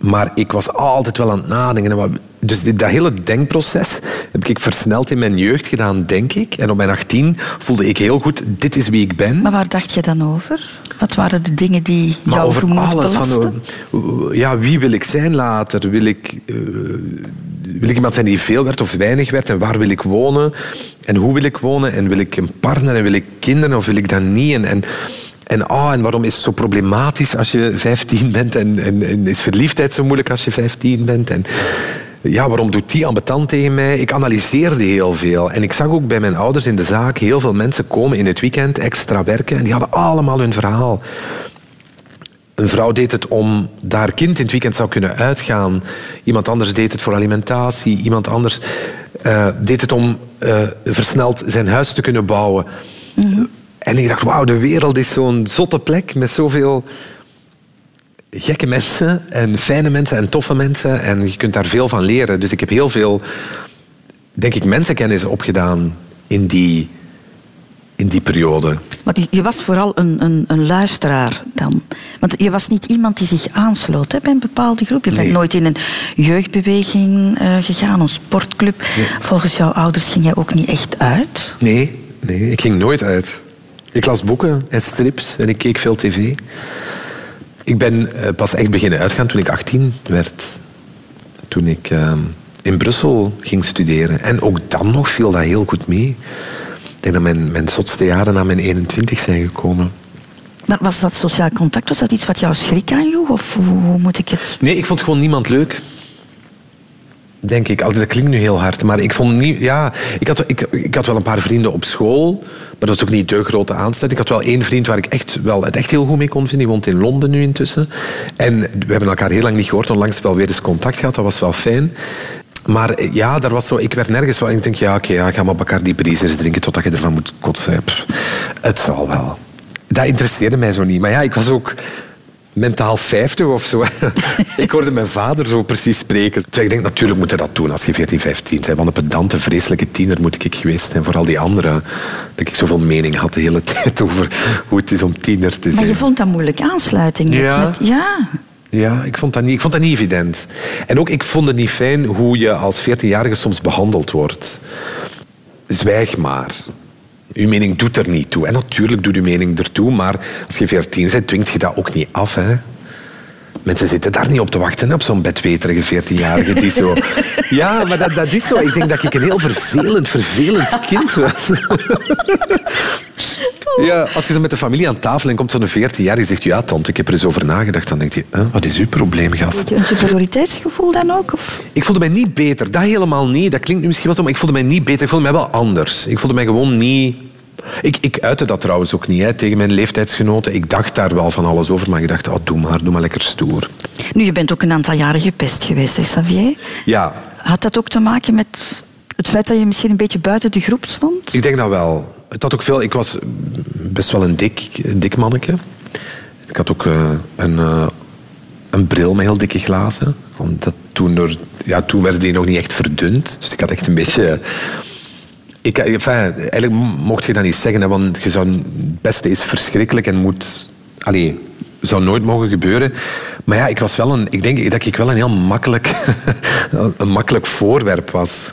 Maar ik was altijd wel aan het nadenken. Dus dit- dat hele denkproces heb ik versneld in mijn jeugd gedaan, denk ik. En op mijn 18 voelde ik heel goed, dit is wie ik ben. Maar waar dacht je dan over? Wat waren de dingen die Maar jouw over alles. belasten? Van, ja, wie wil ik zijn later? Wil ik, eh, wil ik iemand zijn die veel werd of weinig werd? En waar wil ik wonen? En hoe wil ik wonen? En wil ik een partner? En wil ik kinderen? Of wil ik dat niet? En, en, en, ah, en waarom is het zo problematisch als je 15 bent? En, en, is verliefdheid zo moeilijk als je 15 bent? En, ja, waarom doet die ambetant tegen mij? Ik analyseerde heel veel. En ik zag ook bij mijn ouders in de zaak heel veel mensen komen in het weekend extra werken. En die hadden allemaal hun verhaal. Een vrouw deed het om dat haar kind in het weekend zou kunnen uitgaan. Iemand anders deed het voor alimentatie. Iemand anders eh, deed het om eh, versneld zijn huis te kunnen bouwen. En ik dacht, wauw, de wereld is zo'n zotte plek met zoveel gekke mensen en fijne mensen en toffe mensen. En je kunt daar veel van leren. Dus ik heb heel veel, denk ik, mensenkennis opgedaan in die, in die periode. Maar je was vooral een, een, een luisteraar dan. Want je was niet iemand die zich aansloot hè, bij een bepaalde groep. Je bent Nee. nooit in een jeugdbeweging eh, gegaan, een sportclub. Volgens jouw ouders ging jij ook niet echt uit. Nee, nee, ik ging nooit uit. Ik las boeken en strips en ik keek veel tv. Ik ben eh, pas echt beginnen uitgaan toen ik 18 werd. Toen ik eh, in Brussel ging studeren. En ook dan nog viel dat heel goed mee. Ik denk dat mijn, mijn zotste jaren na mijn 21 zijn gekomen. Maar was dat sociaal contact, was dat iets wat jou schrik aanjoeg? Of hoe, hoe moet ik het... Nee, ik vond gewoon niemand leuk. Denk ik. Dat klinkt nu heel hard, maar ik vond niet... Ja, ik had, ik, ik had wel een paar vrienden op school, maar dat was ook niet de grote aansluiting. Ik had wel één vriend waar ik echt, wel, het echt heel goed mee kon vinden. Die woont in Londen nu intussen. En we hebben elkaar heel lang niet gehoord. Onlangs wel weer eens contact gehad. Dat was wel fijn. Maar eh, ja, daar was zo, ik werd nergens wel... Ik denk, ja, oké, ja, ga maar Bacardi Breezers drinken totdat je ervan moet kotsen. Het zal wel. Dat interesseerde mij zo niet. Maar ja, ik was ook mentaal 50 of zo. [laughs] ik hoorde mijn vader zo precies spreken. Terwijl ik denk, natuurlijk moet je dat doen als je 14, 15 bent. Want een pedante, vreselijke tiener moet ik geweest zijn. Vooral die anderen. Dat ik zoveel mening had de hele [laughs] tijd over hoe het is om tiener te zijn. Maar je vond dat moeilijk aansluiting. met- Ja. Met, ja. Ja, ik vond, dat niet, ik vond dat niet evident. En ook, ik vond het niet fijn hoe je als 14-jarige soms behandeld wordt. Zwijg maar. Uw mening doet er niet toe. En natuurlijk doet uw mening ertoe, maar als je 14 bent, dwingt je dat ook niet af. Hè? Mensen zitten daar niet op te wachten, op zo'n bedweterige 14-jarige die zo... [laughs] Ja, maar dat, dat is zo. Ik denk dat ik een heel vervelend, vervelend kind was. Ja, als je zo met de familie aan tafel en komt zo'n 14 jaar die zegt, ja tante, ik heb er eens over nagedacht. Dan denk je, "Huh, wat is uw probleem, gast? Heb je een superioriteitsgevoel dan ook? Of? Ik voelde mij niet beter. Dat helemaal niet. Dat klinkt nu misschien wel zo, maar ik voelde mij niet beter. Ik voelde mij wel anders. Ik voelde mij gewoon niet... Ik, ik uitte dat trouwens ook niet hè, tegen mijn leeftijdsgenoten. Ik dacht daar wel van alles over, maar ik dacht, oh, doe maar, doe maar lekker stoer. Nu, je bent ook een aantal jaren gepest geweest, hè, Xavier? Ja, Had dat ook te maken met het feit dat je misschien een beetje buiten de groep stond? ik denk dat wel. Het had ook veel... Ik was best wel een dik, dik manneke. Ik had ook eh, een, eh, een bril met heel dikke glazen. Omdat toen, door, ja, toen werd die nog niet echt verdund. Dus ik had echt een beetje... Ik, eigenlijk mocht je dat niet zeggen, want je zou, het beste is verschrikkelijk en moet... Allee, zou nooit mogen gebeuren. Maar ja, ik was wel een... Ik denk dat ik wel een heel makkelijk, [laughs] een makkelijk voorwerp was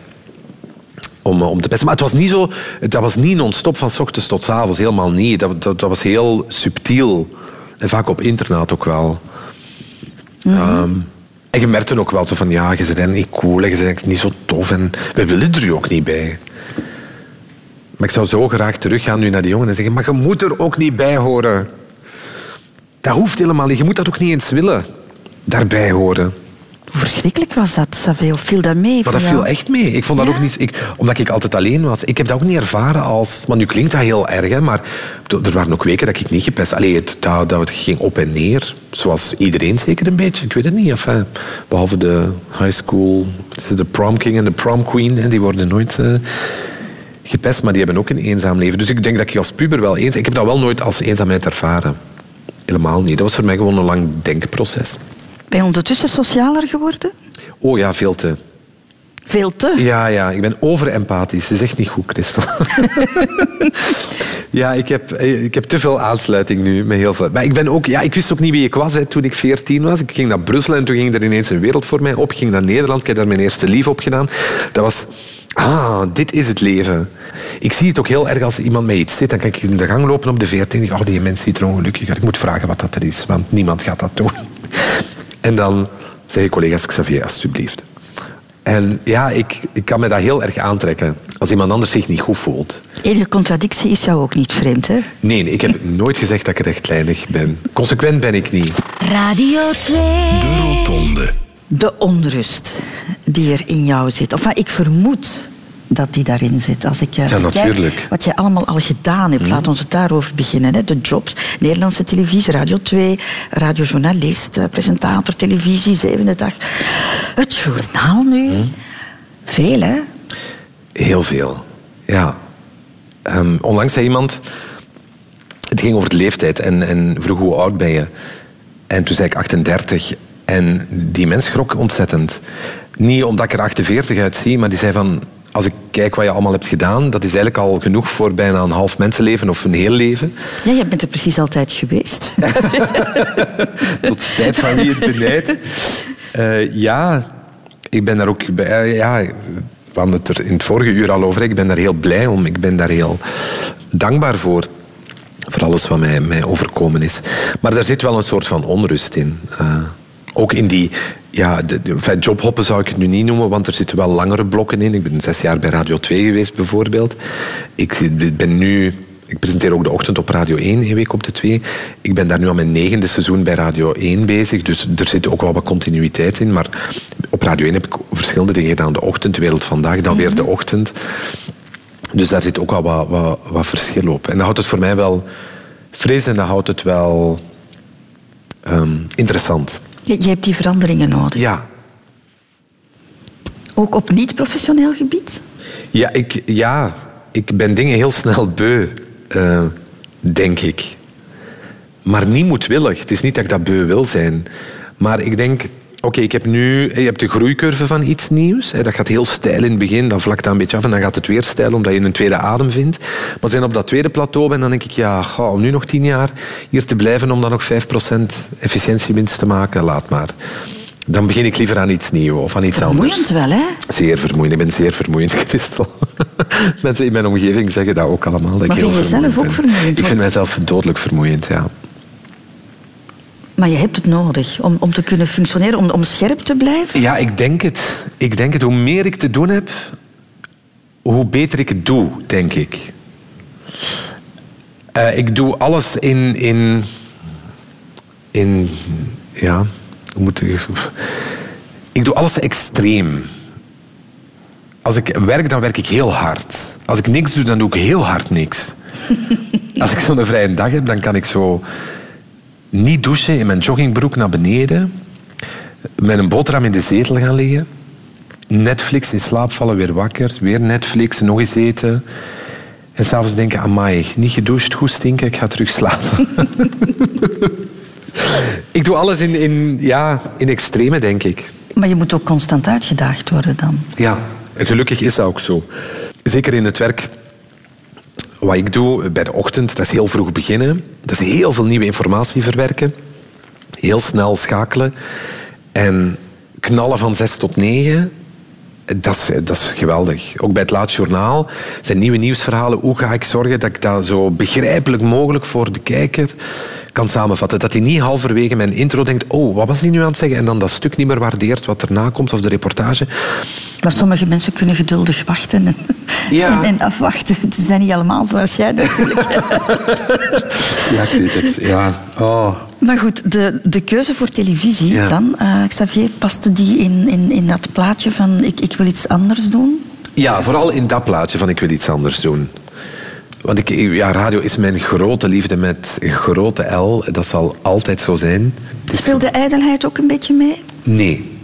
om, eh, om te pesten. Maar het was niet zo... Dat was niet non-stop van s ochtends tot s avonds. Helemaal niet. Dat, dat, dat was heel subtiel. En vaak op internaat ook wel. Ehm, en je merkte ook wel zo van... Ja, je bent niet cool en je bent niet zo tof. En we willen er ook niet bij. Maar ik zou zo graag teruggaan nu naar die jongen en zeggen... Maar je moet er ook niet bij horen. Dat hoeft helemaal niet. Je moet dat ook niet eens willen. Daarbij horen. Hoe verschrikkelijk was dat? Of viel dat mee? Maar dat jou? viel echt mee. Ik vond dat ook niet... Ik, omdat ik altijd alleen was. Ik heb dat ook niet ervaren als... Maar nu klinkt dat heel erg, hè, maar er waren ook weken dat ik niet gepest... Allee, het, dat, dat ging op en neer. Zoals iedereen zeker een beetje. Ik weet het niet. Enfin, behalve de high school... De prom king en de prom queen. Hè, die worden nooit... eh, gepest, maar die hebben ook een eenzaam leven. Dus ik denk dat ik als puber wel eens... Ik heb dat wel nooit als eenzaamheid ervaren. Helemaal niet. Dat was voor mij gewoon een lang denkproces. Ben je ondertussen socialer geworden? Oh ja, veel te. Veel te. Ja, ja, ik ben overempathisch. Dat is echt niet goed, Christel. [laughs] ja, ik heb, ik heb te veel aansluiting nu met heel veel. Maar ik, ben ook, ja, ik wist ook niet wie ik was hè, toen ik 14 was. Ik ging naar Brussel en toen ging er ineens een wereld voor mij op. Ik ging naar Nederland, ik heb daar mijn eerste lief op gedaan. Dat was... Ah, dit is het leven. Ik zie het ook heel erg als iemand mij iets zit. Dan kan ik in de gang lopen op de 14 en denk oh, die mens ziet er ongelukkig uit. Ik moet vragen wat dat er is, want niemand gaat dat doen. En dan zeggen collega's Xavier, alsjeblieft. En ja, ik, ik kan me dat heel erg aantrekken als iemand anders zich niet goed voelt. Enige contradictie is jou ook niet vreemd, hè? Nee, ik heb nooit gezegd dat ik rechtlijnig ben. Consequent ben ik niet. Radio 2. De Rotonde. De onrust die er in jou zit. Of ik vermoed dat die daarin zit. Als ik eh, Ja, wat je allemaal al gedaan hebt. Laat ons het daarover beginnen. Hè. De jobs. Nederlandse televisie, Radio 2, radiojournalist, eh, presentator, televisie, zevende dag. Het journaal nu. Veel, hè? Heel veel. Ja. Ehm, onlangs zei iemand... Het ging over de leeftijd en, en vroeg hoe oud ben je. En toen zei ik 38. En die mens schrok ontzettend. Niet omdat ik er 48 uitzie, maar die zei van... Als ik kijk wat je allemaal hebt gedaan, dat is eigenlijk al genoeg voor bijna een half mensenleven of een heel leven. Ja, je bent er precies altijd geweest. [laughs] Tot spijt van wie het benijdt. Eh, ja, ik ben daar ook... bij- eh, ja, we hadden het er in het vorige uur al over. Ik ben daar heel blij om. Ik ben daar heel dankbaar voor. Voor alles wat mij, mij overkomen is. Maar daar zit wel een soort van onrust in. Eh, ook in die... Ja, de, de- jobhoppen zou ik het nu niet noemen, want er zitten wel langere blokken in. Ik ben zes jaar bij Radio 2 geweest, bijvoorbeeld. Ik ben nu... Ik presenteer ook de ochtend op Radio 1, één week op de 2. Ik ben daar nu aan mijn negende seizoen bij Radio 1 bezig, dus er zit ook wel wat continuïteit in. Maar op Radio 1 heb ik verschillende dingen gedaan. De ochtend, de wereld vandaag, dan weer de ochtend. Dus daar zit ook wel wat, wat, wat verschil op. En dat houdt het voor mij wel fris en dat houdt het wel ehm, interessant. Je, je hebt die veranderingen nodig. Ja. Ook op niet-professioneel gebied? Ja ik, ja, ik ben dingen heel snel beu, eh, denk ik. Maar niet moedwillig. Het is niet dat ik dat beu wil zijn. Maar ik denk, oké, ik heb nu... Je hebt de groeicurve van iets nieuws. Hè, dat gaat heel stijl in het begin, dan vlakt dat een beetje af en dan gaat het weer stijl, omdat je een tweede adem vindt. Maar als je op dat tweede plateau bent, dan denk ik, ja, ga, om nu nog tien jaar hier te blijven om dan nog 5% efficiëntiewinst te maken, laat maar. Dan begin ik liever aan iets nieuws of aan iets anders. Vermoeiend wel, hè? Zeer vermoeiend. Ik ben zeer vermoeiend, [laughs] Christel. Mensen in mijn omgeving zeggen dat ook allemaal. Dat ik Maar heel vind je zelf ook ben. vermoeiend? Ik vind mijzelf dodelijk vermoeiend, ja. Maar je hebt het nodig om, om te kunnen functioneren, om, om scherp te blijven. Ja, ik denk het. Ik denk het. Hoe meer ik te doen heb, hoe beter ik het doe, denk ik. Eh, ik doe alles in... in, in ja, hoe moet ik... Ik doe alles extreem. Als ik werk, dan werk ik heel hard. Als ik niks doe, dan doe ik heel hard niks. [laughs] Als ik zo'n vrije dag heb, dan kan ik zo niet douchen in mijn joggingbroek naar beneden, met een boterham in de zetel gaan liggen, Netflix in slaap vallen, weer wakker, weer Netflix, nog eens eten. En s'avonds denken, amai, niet gedoucht, goed stinken, ik ga terug slapen. [laughs] ik doe alles in, in, ja, in extreme, denk ik. Maar je moet ook constant uitgedaagd worden dan. Ja, gelukkig is dat ook zo. Zeker in het werk wat ik doe bij de ochtend, dat is heel vroeg beginnen. Dat is heel veel nieuwe informatie verwerken. Heel snel schakelen. En knallen van zes tot negen, dat is, dat is geweldig. Ook bij het laatste journaal zijn nieuwe nieuwsverhalen. Hoe ga ik zorgen dat ik dat zo begrijpelijk mogelijk voor de kijker kan samenvatten. Dat hij niet halverwege mijn intro denkt, oh, wat was hij nu aan het zeggen? En dan dat stuk niet meer waardeert wat erna komt, of de reportage. Maar sommige mensen kunnen geduldig wachten en, Ja. en, en afwachten. Ze zijn niet allemaal zoals jij natuurlijk. [laughs] Ja, ik weet het. Ja. Oh. maar goed, de, de keuze voor televisie Ja. dan, eh, Xavier, paste die in, in, in dat plaatje van ik, ik wil iets anders doen? Ja, vooral in dat plaatje van ik wil iets anders doen. Want ik, ja, radio is mijn grote liefde met een grote L. Dat zal altijd zo zijn. Het Speelde ijdelheid ook een beetje mee? Nee.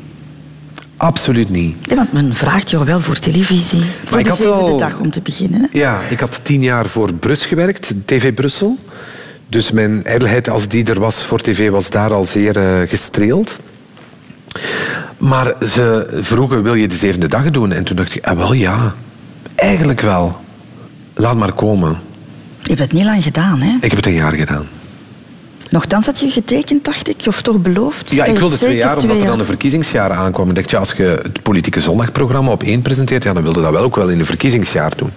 Absoluut niet. Ja, want men vraagt jou wel voor televisie. Voor ik de had zevende dag om te beginnen. Hè? Ja, ik had tien jaar voor Brus gewerkt, TV Brussel. Dus mijn ijdelheid als die er was voor tv was daar al zeer eh, gestreeld. Maar ze vroegen, wil je de zevende dag doen? En toen dacht ik, ah, wel ja, eigenlijk wel. Laat maar komen. Je hebt het niet lang gedaan, hè? Ik heb het een jaar gedaan. Nochtans had je getekend, dacht ik, of toch beloofd? Ja, ik wilde twee jaar, omdat er dan de verkiezingsjaren aankwamen. Ik dacht, ja, als je het politieke zondagprogramma op één presenteert, ja, dan wilde dat wel ook wel in een verkiezingsjaar doen.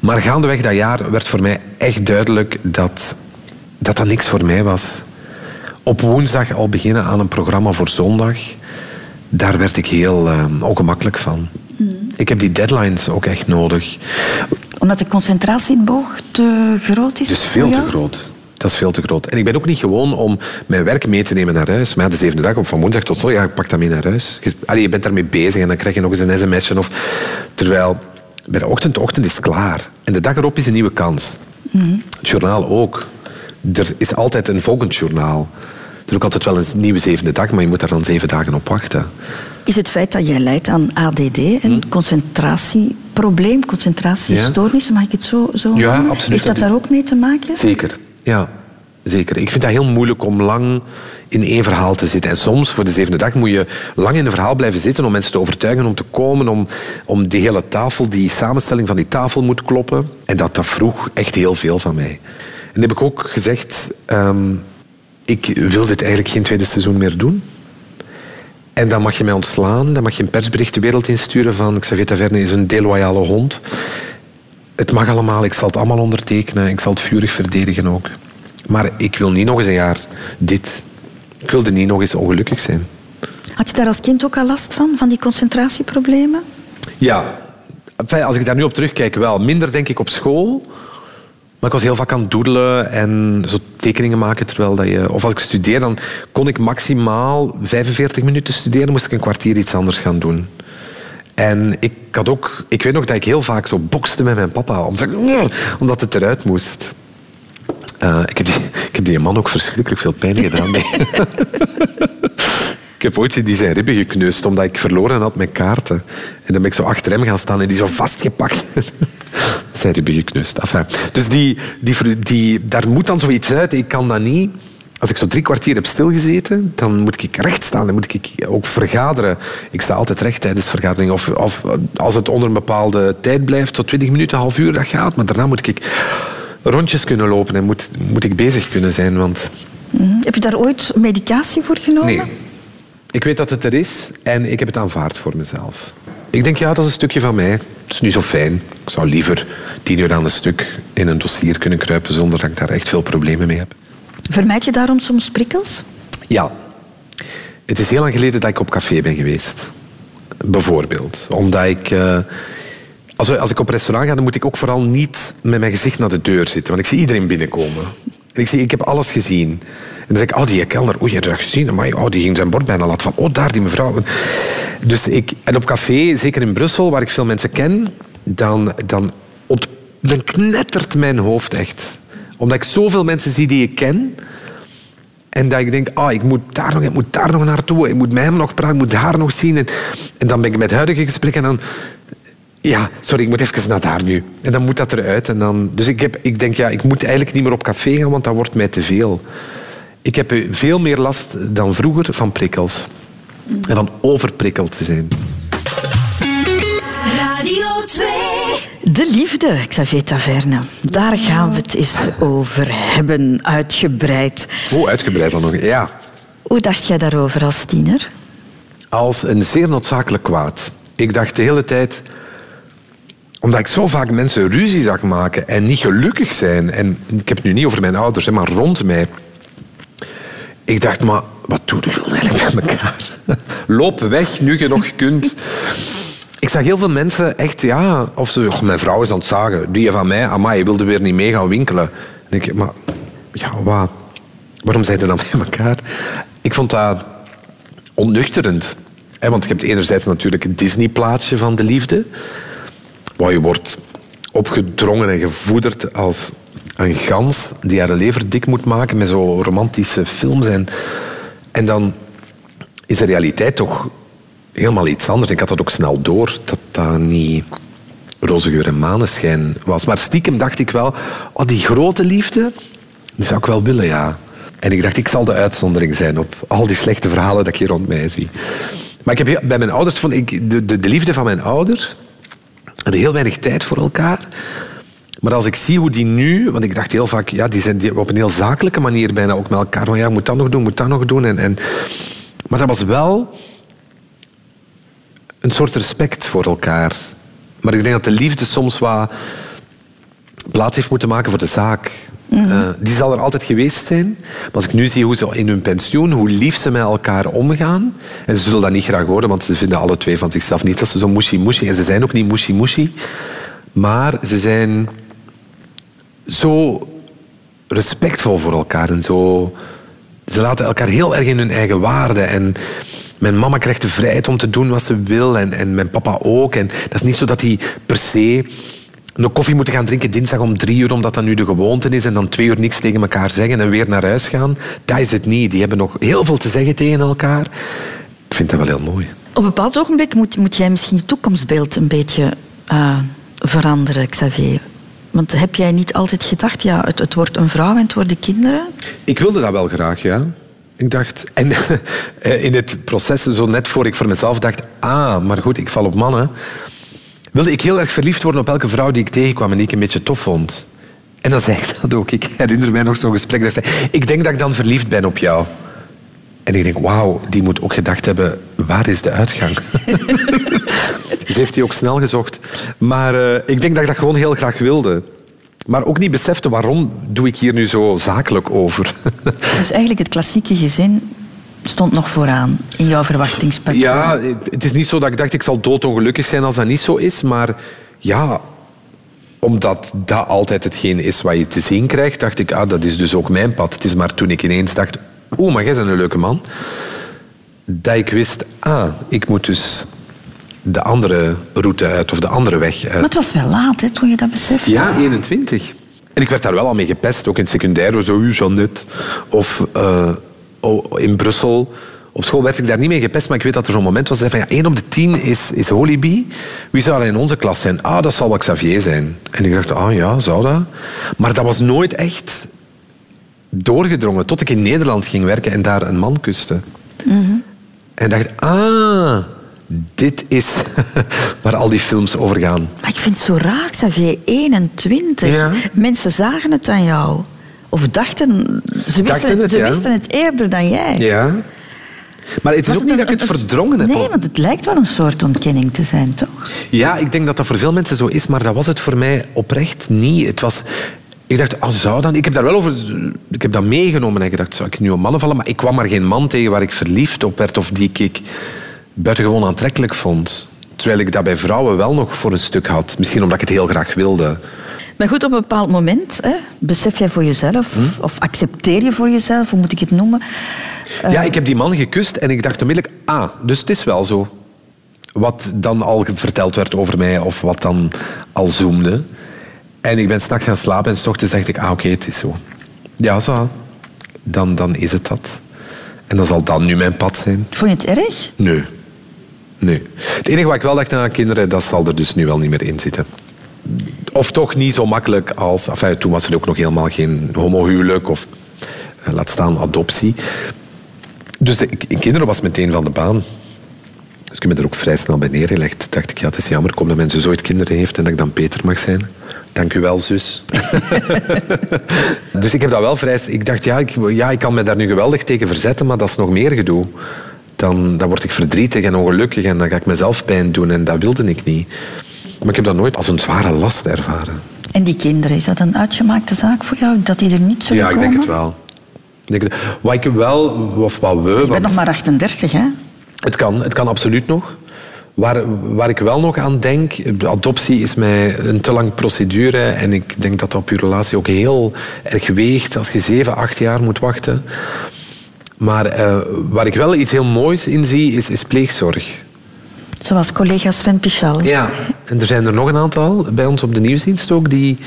Maar gaandeweg dat jaar werd voor mij echt duidelijk dat dat, dat niks voor mij was. Op woensdag al beginnen aan een programma voor zondag, daar werd ik heel eh, ongemakkelijk van. Ik heb die deadlines ook echt nodig. Omdat de concentratieboog te groot is? Is veel te groot. Dat is veel te groot. En ik ben ook niet gewoon om mijn werk mee te nemen naar huis. Maar ja, de zevende dag, van woensdag tot zondag, ja, ik pak dat mee naar huis. Je, allee, je bent daarmee bezig en dan krijg je nog eens een sms'je. Of, terwijl bij de ochtend, de ochtend is klaar. En de dag erop is een nieuwe kans. Het journaal ook. Er is altijd een volgend journaal. Er is ook altijd wel een nieuwe zevende dag, maar je moet daar dan zeven dagen op wachten. Is het feit dat jij lijdt aan ADD, een Hm? concentratieprobleem, concentratiestoornissen, mag ik het zo, zo Ja, noemen? absoluut. Heeft dat daar ook mee te maken? Zeker, ja. Zeker. Ik vind dat heel moeilijk om lang in één verhaal te zitten. En soms, voor de zevende dag, moet je lang in een verhaal blijven zitten om mensen te overtuigen om te komen, om, om die hele tafel, die samenstelling van die tafel moet kloppen. En dat, dat vroeg echt heel veel van mij. En heb ik ook gezegd, ehm, ik wil dit eigenlijk geen tweede seizoen meer doen. En dan mag je mij ontslaan, dan mag je een persbericht de wereld insturen van Xavier Taverne is een deloyale hond. Het mag allemaal, ik zal het allemaal ondertekenen, ik zal het vurig verdedigen ook. Maar ik wil niet nog eens een jaar dit. Ik wilde niet nog eens ongelukkig zijn. Had je daar als kind ook al last van, van die concentratieproblemen? Ja, enfin, als ik daar nu op terugkijk, wel. Minder denk ik op school. Maar ik was heel vaak aan het doedelen en zo tekeningen maken terwijl dat je... Of als ik studeer, dan kon ik maximaal 45 minuten studeren, moest ik een kwartier iets anders gaan doen. En ik had ook... Ik weet nog dat ik heel vaak zo bokste met mijn papa, omdat het eruit moest. Eh, ik, heb die, ik heb die man ook verschrikkelijk veel pijn gedaan. mee. [laughs] Ik heb ooit die zijn ribben gekneusd omdat ik verloren had met kaarten. En dan ben ik zo achter hem gaan staan en die zo vastgepakt. [laughs] zijn ribben gekneusd. Enfin, dus die, die, die, daar moet dan zoiets uit. Ik kan dat niet. Als ik zo drie kwartier heb stilgezeten, dan moet ik recht staan. Dan moet ik ook vergaderen. Ik sta altijd recht tijdens vergaderingen. Of, of als het onder een bepaalde tijd blijft, zo twintig minuten, half uur, dat gaat. Maar daarna moet ik rondjes kunnen lopen en moet, moet ik bezig kunnen zijn. Want Mhm. Heb je daar ooit medicatie voor genomen? Nee. Ik weet dat het er is en ik heb het aanvaard voor mezelf. Ik denk, ja, dat is een stukje van mij. Het is niet zo fijn. Ik zou liever tien uur aan een stuk in een dossier kunnen kruipen zonder dat ik daar echt veel problemen mee heb. Vermijd je daarom soms prikkels? Ja. Het is heel lang geleden dat ik op café ben geweest. Bijvoorbeeld. Omdat ik... eh, als, als ik op restaurant ga, dan moet ik ook vooral niet met mijn gezicht naar de deur zitten. Want ik zie iedereen binnenkomen. En ik, zie, ik heb alles gezien. En dan zeg ik, oh, die kelner, oei, je dat gezien? Maar oh, die ging zijn bord bijna laten van, oh, daar, die mevrouw. Dus ik, en op café, zeker in Brussel, waar ik veel mensen ken, dan, dan knettert mijn hoofd echt. Omdat ik zoveel mensen zie die ik ken... En dat ik denk, ah, ik moet daar nog, ik moet daar nog naartoe, ik moet met hem nog praten, ik moet haar nog zien. En, dan ben ik met huidige gesprek en dan... Ja, sorry, ik moet even naar daar nu. En dan moet dat eruit. En dan, dus ik, heb, ik denk, ja, ik moet eigenlijk niet meer op café gaan, want dat wordt mij te veel. Ik heb veel meer last dan vroeger van prikkels. En van overprikkeld te zijn. Radio 2. De liefde, Xavier Taverne. Daar gaan we het eens over hebben, uitgebreid. Oh, uitgebreid dan nog, ja. Hoe dacht jij daarover als tiener? Als een zeer noodzakelijk kwaad. Ik dacht de hele tijd omdat ik zo vaak mensen ruzie zag maken en niet gelukkig zijn. En ik heb het nu niet over mijn ouders, maar rond mij. Ik dacht, maar wat doe je eigenlijk met elkaar? [laughs] Loop weg, nu je nog kunt. Ik zag heel veel mensen echt, ja, of ze, mijn vrouw is aan het zagen. Die van mij, amai, je wilde weer niet mee gaan winkelen. denk ik, maar ja? Waarom zijn ze dan [laughs] bij elkaar? Ik vond dat onnuchterend. Want je hebt enerzijds natuurlijk het Disney-plaatje van de liefde. Waar je wordt opgedrongen en gevoederd als een gans die haar lever dik moet maken met zo romantische films. En dan is de realiteit toch helemaal iets anders. Ik had dat ook snel door, dat dat niet roze geur en maneschijn was. Maar stiekem dacht ik wel, oh, die grote liefde, die zou ik wel willen, ja. En ik dacht, ik zal de uitzondering zijn op al die slechte verhalen dat ik hier rond mij zie. Maar ik heb bij mijn ouders, vond ik, de, de, de liefde van mijn ouders, hadden heel weinig tijd voor elkaar. Maar als ik zie hoe die nu, want ik dacht heel vaak, ja, die zijn op een heel zakelijke manier bijna ook met elkaar. Van ja, moet dat nog doen, moet dat nog doen. En, en, maar dat was wel een soort respect voor elkaar. Maar ik denk dat de liefde soms wat plaats heeft moeten maken voor de zaak. Uh, die zal er altijd geweest zijn. Maar als ik nu zie hoe ze in hun pensioen, hoe lief ze met elkaar omgaan. En ze zullen dat niet graag horen, want ze vinden alle twee van zichzelf niet dat ze zo mushy-mushy. En ze zijn ook niet mushy-mushy. Maar ze zijn zo respectvol voor elkaar. En zo, ze laten elkaar heel erg in hun eigen waarde. En mijn mama krijgt de vrijheid om te doen wat ze wil. En, en mijn papa ook. En dat is niet zo dat hij per se een koffie moeten gaan drinken dinsdag om drie uur, omdat dat nu de gewoonte is, en dan twee uur niks tegen elkaar zeggen en weer naar huis gaan. Dat is het niet. Die hebben nog heel veel te zeggen tegen elkaar. Ik vind dat wel heel mooi. Op een bepaald ogenblik moet, moet jij misschien je toekomstbeeld een beetje uh, veranderen, Xavier. Want heb jij niet altijd gedacht, ja, het, het wordt een vrouw en het worden kinderen? Ik wilde dat wel graag, ja. Ik dacht, en [laughs] in het proces, zo net voor ik voor mezelf dacht, ah, maar goed, ik val op mannen, wilde ik heel erg verliefd worden op elke vrouw die ik tegenkwam en die ik een beetje tof vond. En dan zei ik dat ook. Ik herinner mij nog zo'n gesprek. Dat zei, ik denk dat ik dan verliefd ben op jou. En ik denk, wauw, die moet ook gedacht hebben, waar is de uitgang? Ze [laughs] heeft die ook snel gezocht. Maar uh, ik denk dat ik dat gewoon heel graag wilde. Maar ook niet besefte waarom doe ik hier nu zo zakelijk over. [laughs] dus eigenlijk het klassieke gezin stond nog vooraan in jouw verwachtingspatroon. Ja, het is niet zo dat ik dacht ik zal doodongelukkig zijn als dat niet zo is. Maar ja, omdat dat altijd hetgeen is wat je te zien krijgt, dacht ik, ah, dat is dus ook mijn pad. Het is maar toen ik ineens dacht, oeh, maar jij bent een leuke man. Dat ik wist, ah, ik moet dus de andere route uit of de andere weg uit. Maar het was wel laat hè, toen je dat besefte. Ja, 21. En ik werd daar wel al mee gepest, ook in het secundair. Zo, u Jeannette. Of uh, in Brussel. Op school werd ik daar niet mee gepest, maar ik weet dat er zo'n moment was van ja, 1 op de 10 is, is Hollyby. Wie zou er in onze klas zijn? Ah, dat zal wel Xavier zijn. En ik dacht, ah ja, zou dat? Maar dat was nooit echt doorgedrongen, tot ik in Nederland ging werken en daar een man kuste. Mm En dacht, ah, dit is [laughs] waar al die films over gaan. Maar ik vind het zo raar, Xavier, 21. Mensen zagen het aan jou. Of dachten, ze, wisten het, ze wisten het eerder dan jij. Ja. Maar het is ook niet dat ik het verdrongen heb. Nee, want het lijkt wel een soort ontkenning te zijn, toch? Ja, ik denk dat dat voor veel mensen zo is, maar dat was het voor mij oprecht niet. Het was... Ik dacht, oh, zou dan... Ik heb daar wel over... Ik heb dat meegenomen en ik dacht, zou ik nu op mannen vallen? Maar ik kwam maar geen man tegen waar ik verliefd op werd of die ik buitengewoon aantrekkelijk vond. Terwijl ik dat bij vrouwen wel nog voor een stuk had. Misschien omdat ik het heel graag wilde. Maar goed, op een bepaald moment hè, besef jij voor jezelf, Hm? of accepteer je voor jezelf, hoe moet ik het noemen? Eh, Ja, ik heb die man gekust en ik dacht onmiddellijk, ah, dus het is wel zo. Wat dan al verteld werd over mij of wat dan al zoomde. En ik ben s'nachts gaan slapen en s ochtends dacht ik, ah oké, het is zo. Ja, zo. Dan, dan is het dat. En dan zal dat nu mijn pad zijn. Vond je het erg? Nee. Nee. Het enige wat ik wel dacht aan kinderen, dat zal er dus nu wel niet meer in zitten. Of toch niet zo makkelijk als... Enfin, toen was er ook nog helemaal geen homohuwelijk of eh, laat staan adoptie. Dus de, kinderen was meteen van de baan. Dus ik heb me er ook vrij snel bij neergelegd. dacht ik, ja, het is jammer, kom dat mijn zus ooit kinderen heeft en dat ik dan Peter mag zijn. Dank u wel, zus. [laughs] dus ik heb dat wel vrij... Ik dacht, ja ik, ja, ik kan me daar nu geweldig tegen verzetten, maar dat is nog meer gedoe. Dan, dan word ik verdrietig en ongelukkig en dan ga ik mezelf pijn doen en dat wilde ik niet. Maar ik heb dat nooit als een zware last ervaren. En die kinderen, is dat een uitgemaakte zaak voor jou, dat die er niet zullen Ja, ik komen? denk het wel. Ik denk Wat ik wel, of wat we... Je bent want- nog maar 38, hè? Het kan, het kan absoluut nog. Waar, waar ik wel nog aan denk, de adoptie is mij een te lang procedure en ik denk dat dat op je relatie ook heel erg weegt als je zeven, acht jaar moet wachten. Maar eh, waar ik wel iets heel moois in zie, is, is pleegzorg. Zoals collega Sven Pichal. Ja, en er zijn er nog een aantal bij ons op de nieuwsdienst ook die,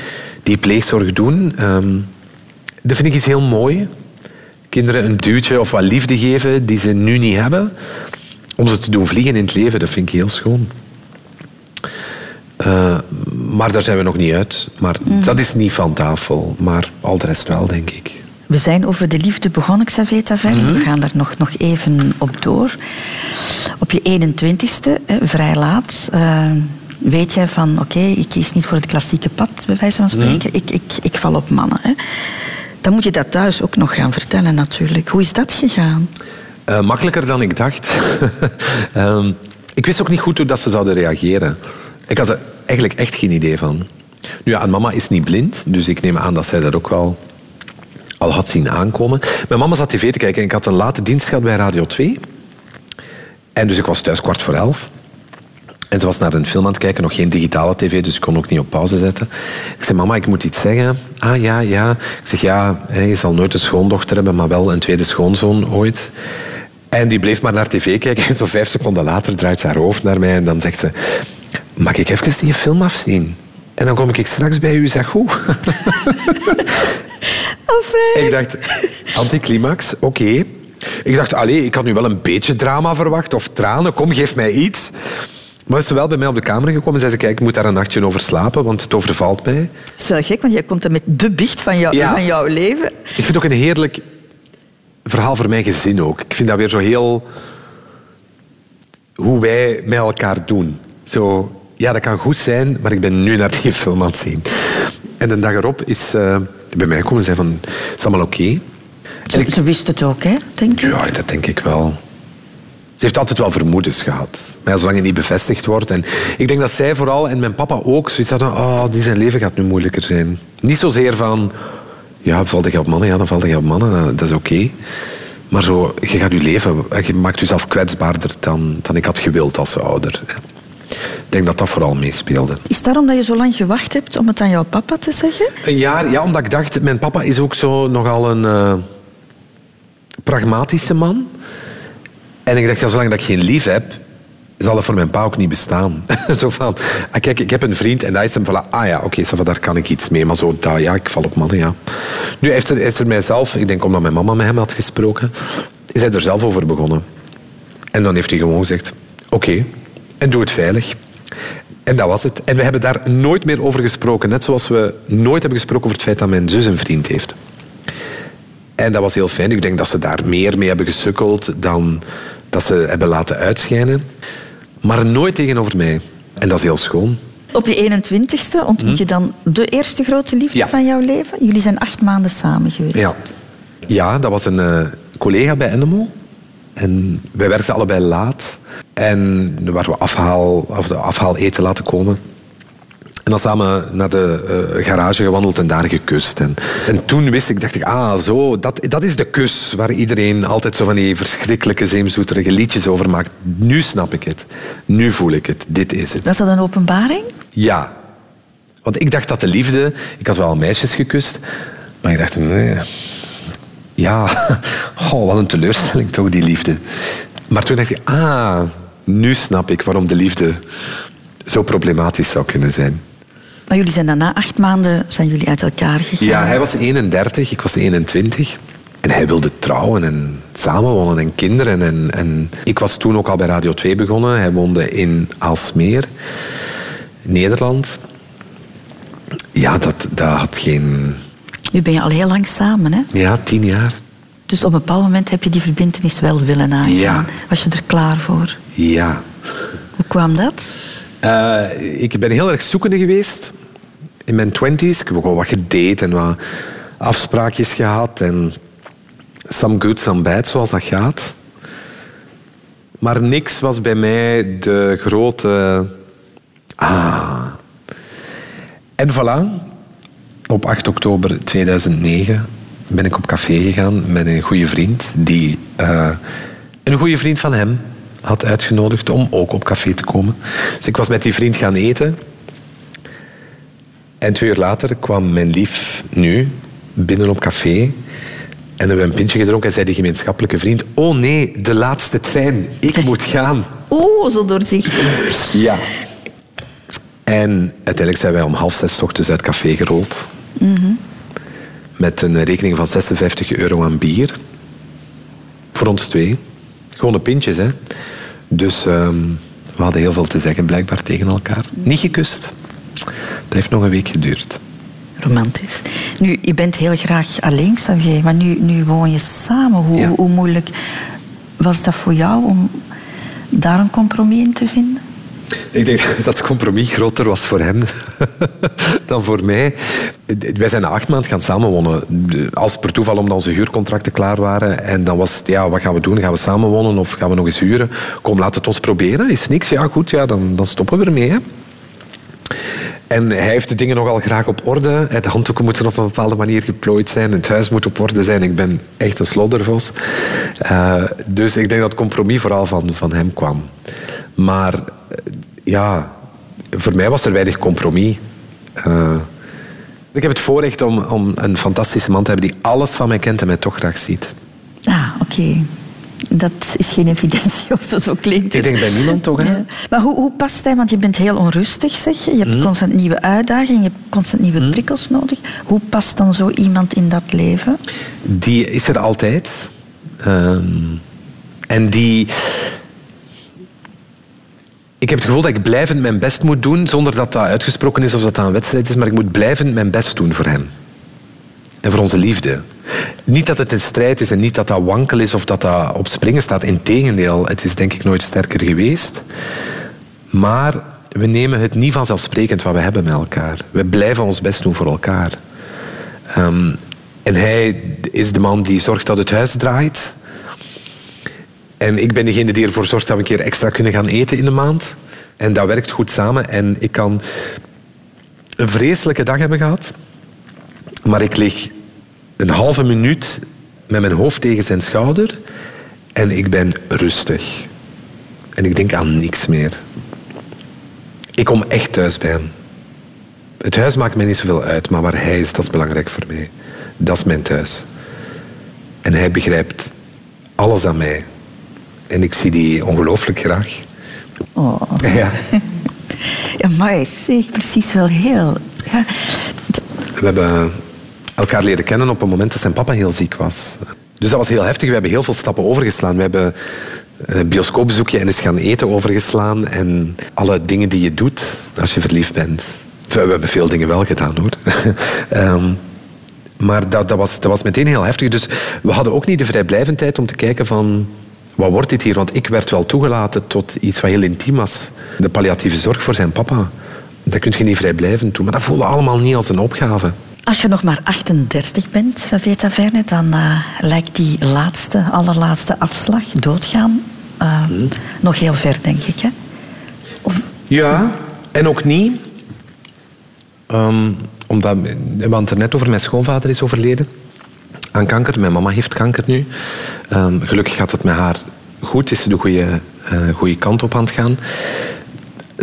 die pleegzorg doen. Ehm, dat vind ik iets heel mooi. Kinderen een duwtje of wat liefde geven die ze nu niet hebben. Om ze te doen vliegen in het leven, dat vind ik heel schoon. Eh, maar daar zijn we nog niet uit. Maar dat is niet van tafel. Maar al de rest wel, denk ik. We zijn over de liefde begonnen, Xavier. Mhm. We gaan daar nog, nog even op door. Op je 21ste, hè, vrij laat, eh, weet jij van... Oké, ik kies niet voor het klassieke pad, bij wijze van spreken. Mhm. Ik, ik, ik val op mannen. Hè. Dan moet je dat thuis ook nog gaan vertellen, natuurlijk. Hoe is dat gegaan? Eh, makkelijker dan ik dacht. [laughs] Ehm, ik wist ook niet goed hoe dat ze zouden reageren. Ik had er eigenlijk echt geen idee van. Nu ja, en mama is niet blind, dus ik neem aan dat zij dat ook wel al had zien aankomen. Mijn mama zat tv te kijken en ik had een late dienst gehad bij Radio 2. En dus ik was thuis kwart voor elf. En ze was naar een film aan het kijken, nog geen digitale tv, dus ik kon ook niet op pauze zetten. Ik zei, mama, ik moet iets zeggen. Ah, ja, ja. Ik zeg, ja, je zal nooit een schoondochter hebben, maar wel een tweede schoonzoon ooit. En die bleef maar naar tv kijken [laughs] en zo vijf seconden later draait ze haar hoofd naar mij en dan zegt ze, mag ik even die film afzien? En dan kom ik straks bij u, zeg hoe? [laughs] Ik dacht, anticlimax, oké. Ik dacht, allee, ik had nu wel een beetje drama verwacht of tranen. Kom, geef mij iets. Maar is ze wel bij mij op de kamer gekomen en zei ze, kijk, ik moet daar een nachtje over slapen, want het overvalt mij. Het is wel gek, want jij komt dan met de biecht van, jou, Ja. van jouw leven. Ik vind het ook een heerlijk verhaal voor mijn gezin ook. Ik vind dat weer zo heel... Hoe wij met elkaar doen. Zo, ja, dat kan goed zijn, maar ik ben nu naar die [laughs] film aan het zien. En de dag erop is uh, bij mij gekomen en zei van, is het allemaal oké? Ze, ik, ze wist het ook, hè, denk ik? Ja, dat denk ik wel. Ze heeft altijd wel vermoedens gehad. Maar zolang het niet bevestigd wordt. En ik denk dat zij vooral, en mijn papa ook, zoiets hadden oh, die zijn leven gaat nu moeilijker zijn. Niet zozeer van... Ja, valt je op mannen? Ja, dan valt je op mannen. Dat is oké. Okay. Maar zo, je gaat je leven... Je maakt jezelf kwetsbaarder dan, dan ik had gewild als ouder. Ik denk dat dat vooral meespeelde. Is daarom dat je zo lang gewacht hebt om het aan jouw papa te zeggen? Een jaar, ja, omdat ik dacht... Mijn papa is ook zo nogal een... Uh, pragmatische man. En ik dacht, ja, zolang dat ik geen lief heb, zal dat voor mijn pa ook niet bestaan. [laughs] zo van, ah, kijk, ik heb een vriend en daar is hem van, ah ja, oké, okay, daar kan ik iets mee. Maar zo, daar, ja, ik val op mannen, ja. Nu heeft er, is er mijzelf, ik denk omdat mijn mama met hem had gesproken, is hij er zelf over begonnen. En dan heeft hij gewoon gezegd, oké, okay, en doe het veilig. En dat was het. En we hebben daar nooit meer over gesproken. Net zoals we nooit hebben gesproken over het feit dat mijn zus een vriend heeft. En dat was heel fijn. Ik denk dat ze daar meer mee hebben gesukkeld dan dat ze hebben laten uitschijnen. Maar nooit tegenover mij. En dat is heel schoon. Op je 21ste ontmoet je dan de eerste grote liefde ja. van jouw leven. Jullie zijn acht maanden samen geweest. Ja, ja dat was een uh, collega bij Enemo. En wij werkten allebei laat. En waar we afhaal, of de afhaal eten laten komen. En dan samen naar de uh, garage gewandeld en daar gekust. En, en toen wist ik, dacht ik, ah, zo, dat, dat is de kus waar iedereen altijd zo van die verschrikkelijke zeemzoeterige liedjes over maakt. Nu snap ik het. Nu voel ik het. Dit is het. Was dat een openbaring? Ja. Want ik dacht dat de liefde... Ik had wel meisjes gekust, maar ik dacht, nee... Ja, [laughs] oh, wat een teleurstelling toch, die liefde. Maar toen dacht ik, ah, nu snap ik waarom de liefde zo problematisch zou kunnen zijn. Maar jullie zijn dan na acht maanden zijn jullie uit elkaar gegaan? Ja, hij was 31, ik was 21. En hij wilde trouwen en samenwonen en kinderen. En, en ik was toen ook al bij Radio 2 begonnen. Hij woonde in Alsmeer, Nederland. Ja, dat, dat had geen... Nu ben je al heel lang samen, hè? Ja, tien jaar. Dus op een bepaald moment heb je die verbindenis wel willen aangaan. Ja. Was je er klaar voor? Ja. Hoe kwam dat? Uh, ik ben heel erg zoekende geweest in mijn twenties. Ik heb ook wel wat gedate en wat afspraakjes gehad. En some good, some bad, zoals dat gaat. Maar niks was bij mij de grote... Ah. En voilà. Op 8 oktober 2009 ben ik op café gegaan met een goede vriend. Die uh, een goede vriend van hem had uitgenodigd om ook op café te komen. Dus ik was met die vriend gaan eten. En twee uur later kwam mijn lief nu binnen op café. En hebben we een pintje gedronken en zei die gemeenschappelijke vriend... Oh nee, de laatste trein. Ik moet gaan. [laughs] Oh, zo doorzichtig. Ja. En uiteindelijk zijn wij om half zes ochtends uit café gerold. Mm Met een rekening van 56 euro aan bier. Voor ons twee. Gewone pintjes, hè. Dus ehm, we hadden heel veel te zeggen blijkbaar tegen elkaar. Niet gekust. Het heeft nog een week geduurd. Romantisch. Nu, je bent heel graag alleen, Xavier, maar nu, nu woon je samen. Hoe, hoe moeilijk was dat voor jou om daar een compromis in te vinden? Ik denk [laughs] dat het compromis groter was voor hem [laughs] dan voor mij. Wij zijn na acht maanden gaan samenwonen. Als per toeval omdat onze huurcontracten klaar waren. En dan was het, ja, wat gaan we doen? Gaan we samenwonen of gaan we nog eens huren? Kom, laat het ons proberen. Is niks? Ja, goed, ja, dan, dan stoppen we ermee. Hè. En hij heeft de dingen nogal graag op orde. De handdoeken moeten op een bepaalde manier geplooid zijn. Het huis moet op orde zijn. Ik ben echt een sloddervos. Uh, dus ik denk dat het compromis vooral van, van hem kwam. Maar ja, voor mij was er weinig compromis. Uh, ik heb het voorrecht om, om een fantastische man te hebben die alles van mij kent en mij toch graag ziet. Ah, oké. Dat is geen evidentie [laughs] of zo klinkt het. Ik denk bij niemand toch, hè? Maar hoe, hoe past hij? Want je bent heel onrustig, zeg je. Je hebt mhm. constant nieuwe uitdagingen, je hebt constant nieuwe mhm. prikkels nodig. Hoe past dan zo iemand in dat leven? Die is er altijd. Um, en die ik heb het gevoel dat ik blijvend mijn best moet doen, zonder dat dat uitgesproken is of dat dat een wedstrijd is, maar ik moet blijvend mijn best doen voor hem. En voor onze liefde. Niet dat het een strijd is en niet dat dat wankel is of dat dat op springen staat. Integendeel, het is denk ik nooit sterker geweest. Maar we nemen het niet vanzelfsprekend wat we hebben met elkaar. We blijven ons best doen voor elkaar. Um, en hij is de man die zorgt dat het huis draait. En ik ben degene die ervoor zorgt dat we een keer extra kunnen gaan eten in de maand. En dat werkt goed samen. En ik kan een vreselijke dag hebben gehad. Maar ik lig een halve minuut met mijn hoofd tegen zijn schouder. En ik ben rustig. En ik denk aan niks meer. Ik kom echt thuis bij hem. Het huis maakt mij niet zoveel uit, maar waar hij is, dat is belangrijk voor mij. Dat is mijn thuis. En hij begrijpt alles aan mij. En ik zie die ongelooflijk graag. Oh. Ja. [laughs] ja, maar zeg, precies wel heel. Ja. We hebben elkaar leren kennen op een moment dat zijn papa heel ziek was. Dus dat was heel heftig. We hebben heel veel stappen overgeslaan. We hebben een bioscoopbezoekje en eens gaan eten overgeslaan. En alle dingen die je doet als je verliefd bent. We hebben veel dingen wel gedaan hoor. [laughs] Ehm, maar dat, dat, was, dat was meteen heel heftig. Dus we hadden ook niet de vrijblijvendheid om te kijken van wat wordt dit hier? Want ik werd wel toegelaten tot iets wat heel intiem was. De palliatieve zorg voor zijn papa. Dat kun je niet vrijblijvend doen. Maar dat voelde allemaal niet als een opgave. Als je nog maar 38 bent, Xavier Taverne, dan uh, lijkt die laatste, allerlaatste afslag, doodgaan, uh, nog heel ver, denk ik. Hè? Of... Ja, en ook niet. Ehm, omdat, we hadden het er net over, mijn schoonvader is overleden aan kanker. Mijn mama heeft kanker nu. Ehm, gelukkig gaat het met haar goed, is ze de goede, uh, goede kant op aan het gaan.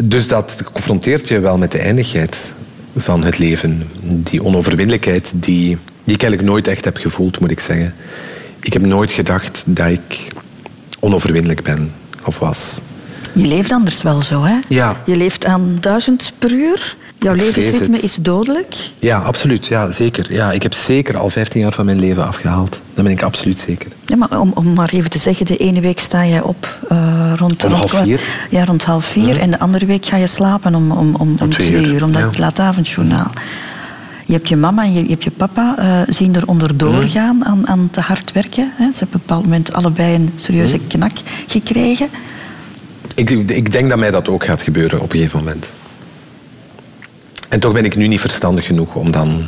Dus dat confronteert je wel met de eindigheid van het leven. Die onoverwinnelijkheid die, die ik eigenlijk nooit echt heb gevoeld, moet ik zeggen. Ik heb nooit gedacht dat ik onoverwinnelijk ben of was. Je leeft anders wel zo, hè? Ja. Je leeft aan duizend per uur. Jouw levensritme is dodelijk. Ja, absoluut. Ja, zeker. Ja, ik heb zeker al 15 jaar van mijn leven afgehaald. Dat ben ik absoluut zeker. Ja, maar om, om maar even te zeggen, de ene week sta je op uh, rond, om half vier. Ja, rond half vier. En de andere week ga je slapen om, om, om, om twee uur, uur omdat ja. het laatavondjournaal. Je hebt je mama en je, je hebt je papa uh, zien er onderdoor gaan mm. aan, aan te hard werken. Hè. Ze hebben op een bepaald moment allebei een serieuze mm. knak gekregen. Ik, ik denk dat mij dat ook gaat gebeuren op een gegeven moment. En toch ben ik nu niet verstandig genoeg om dan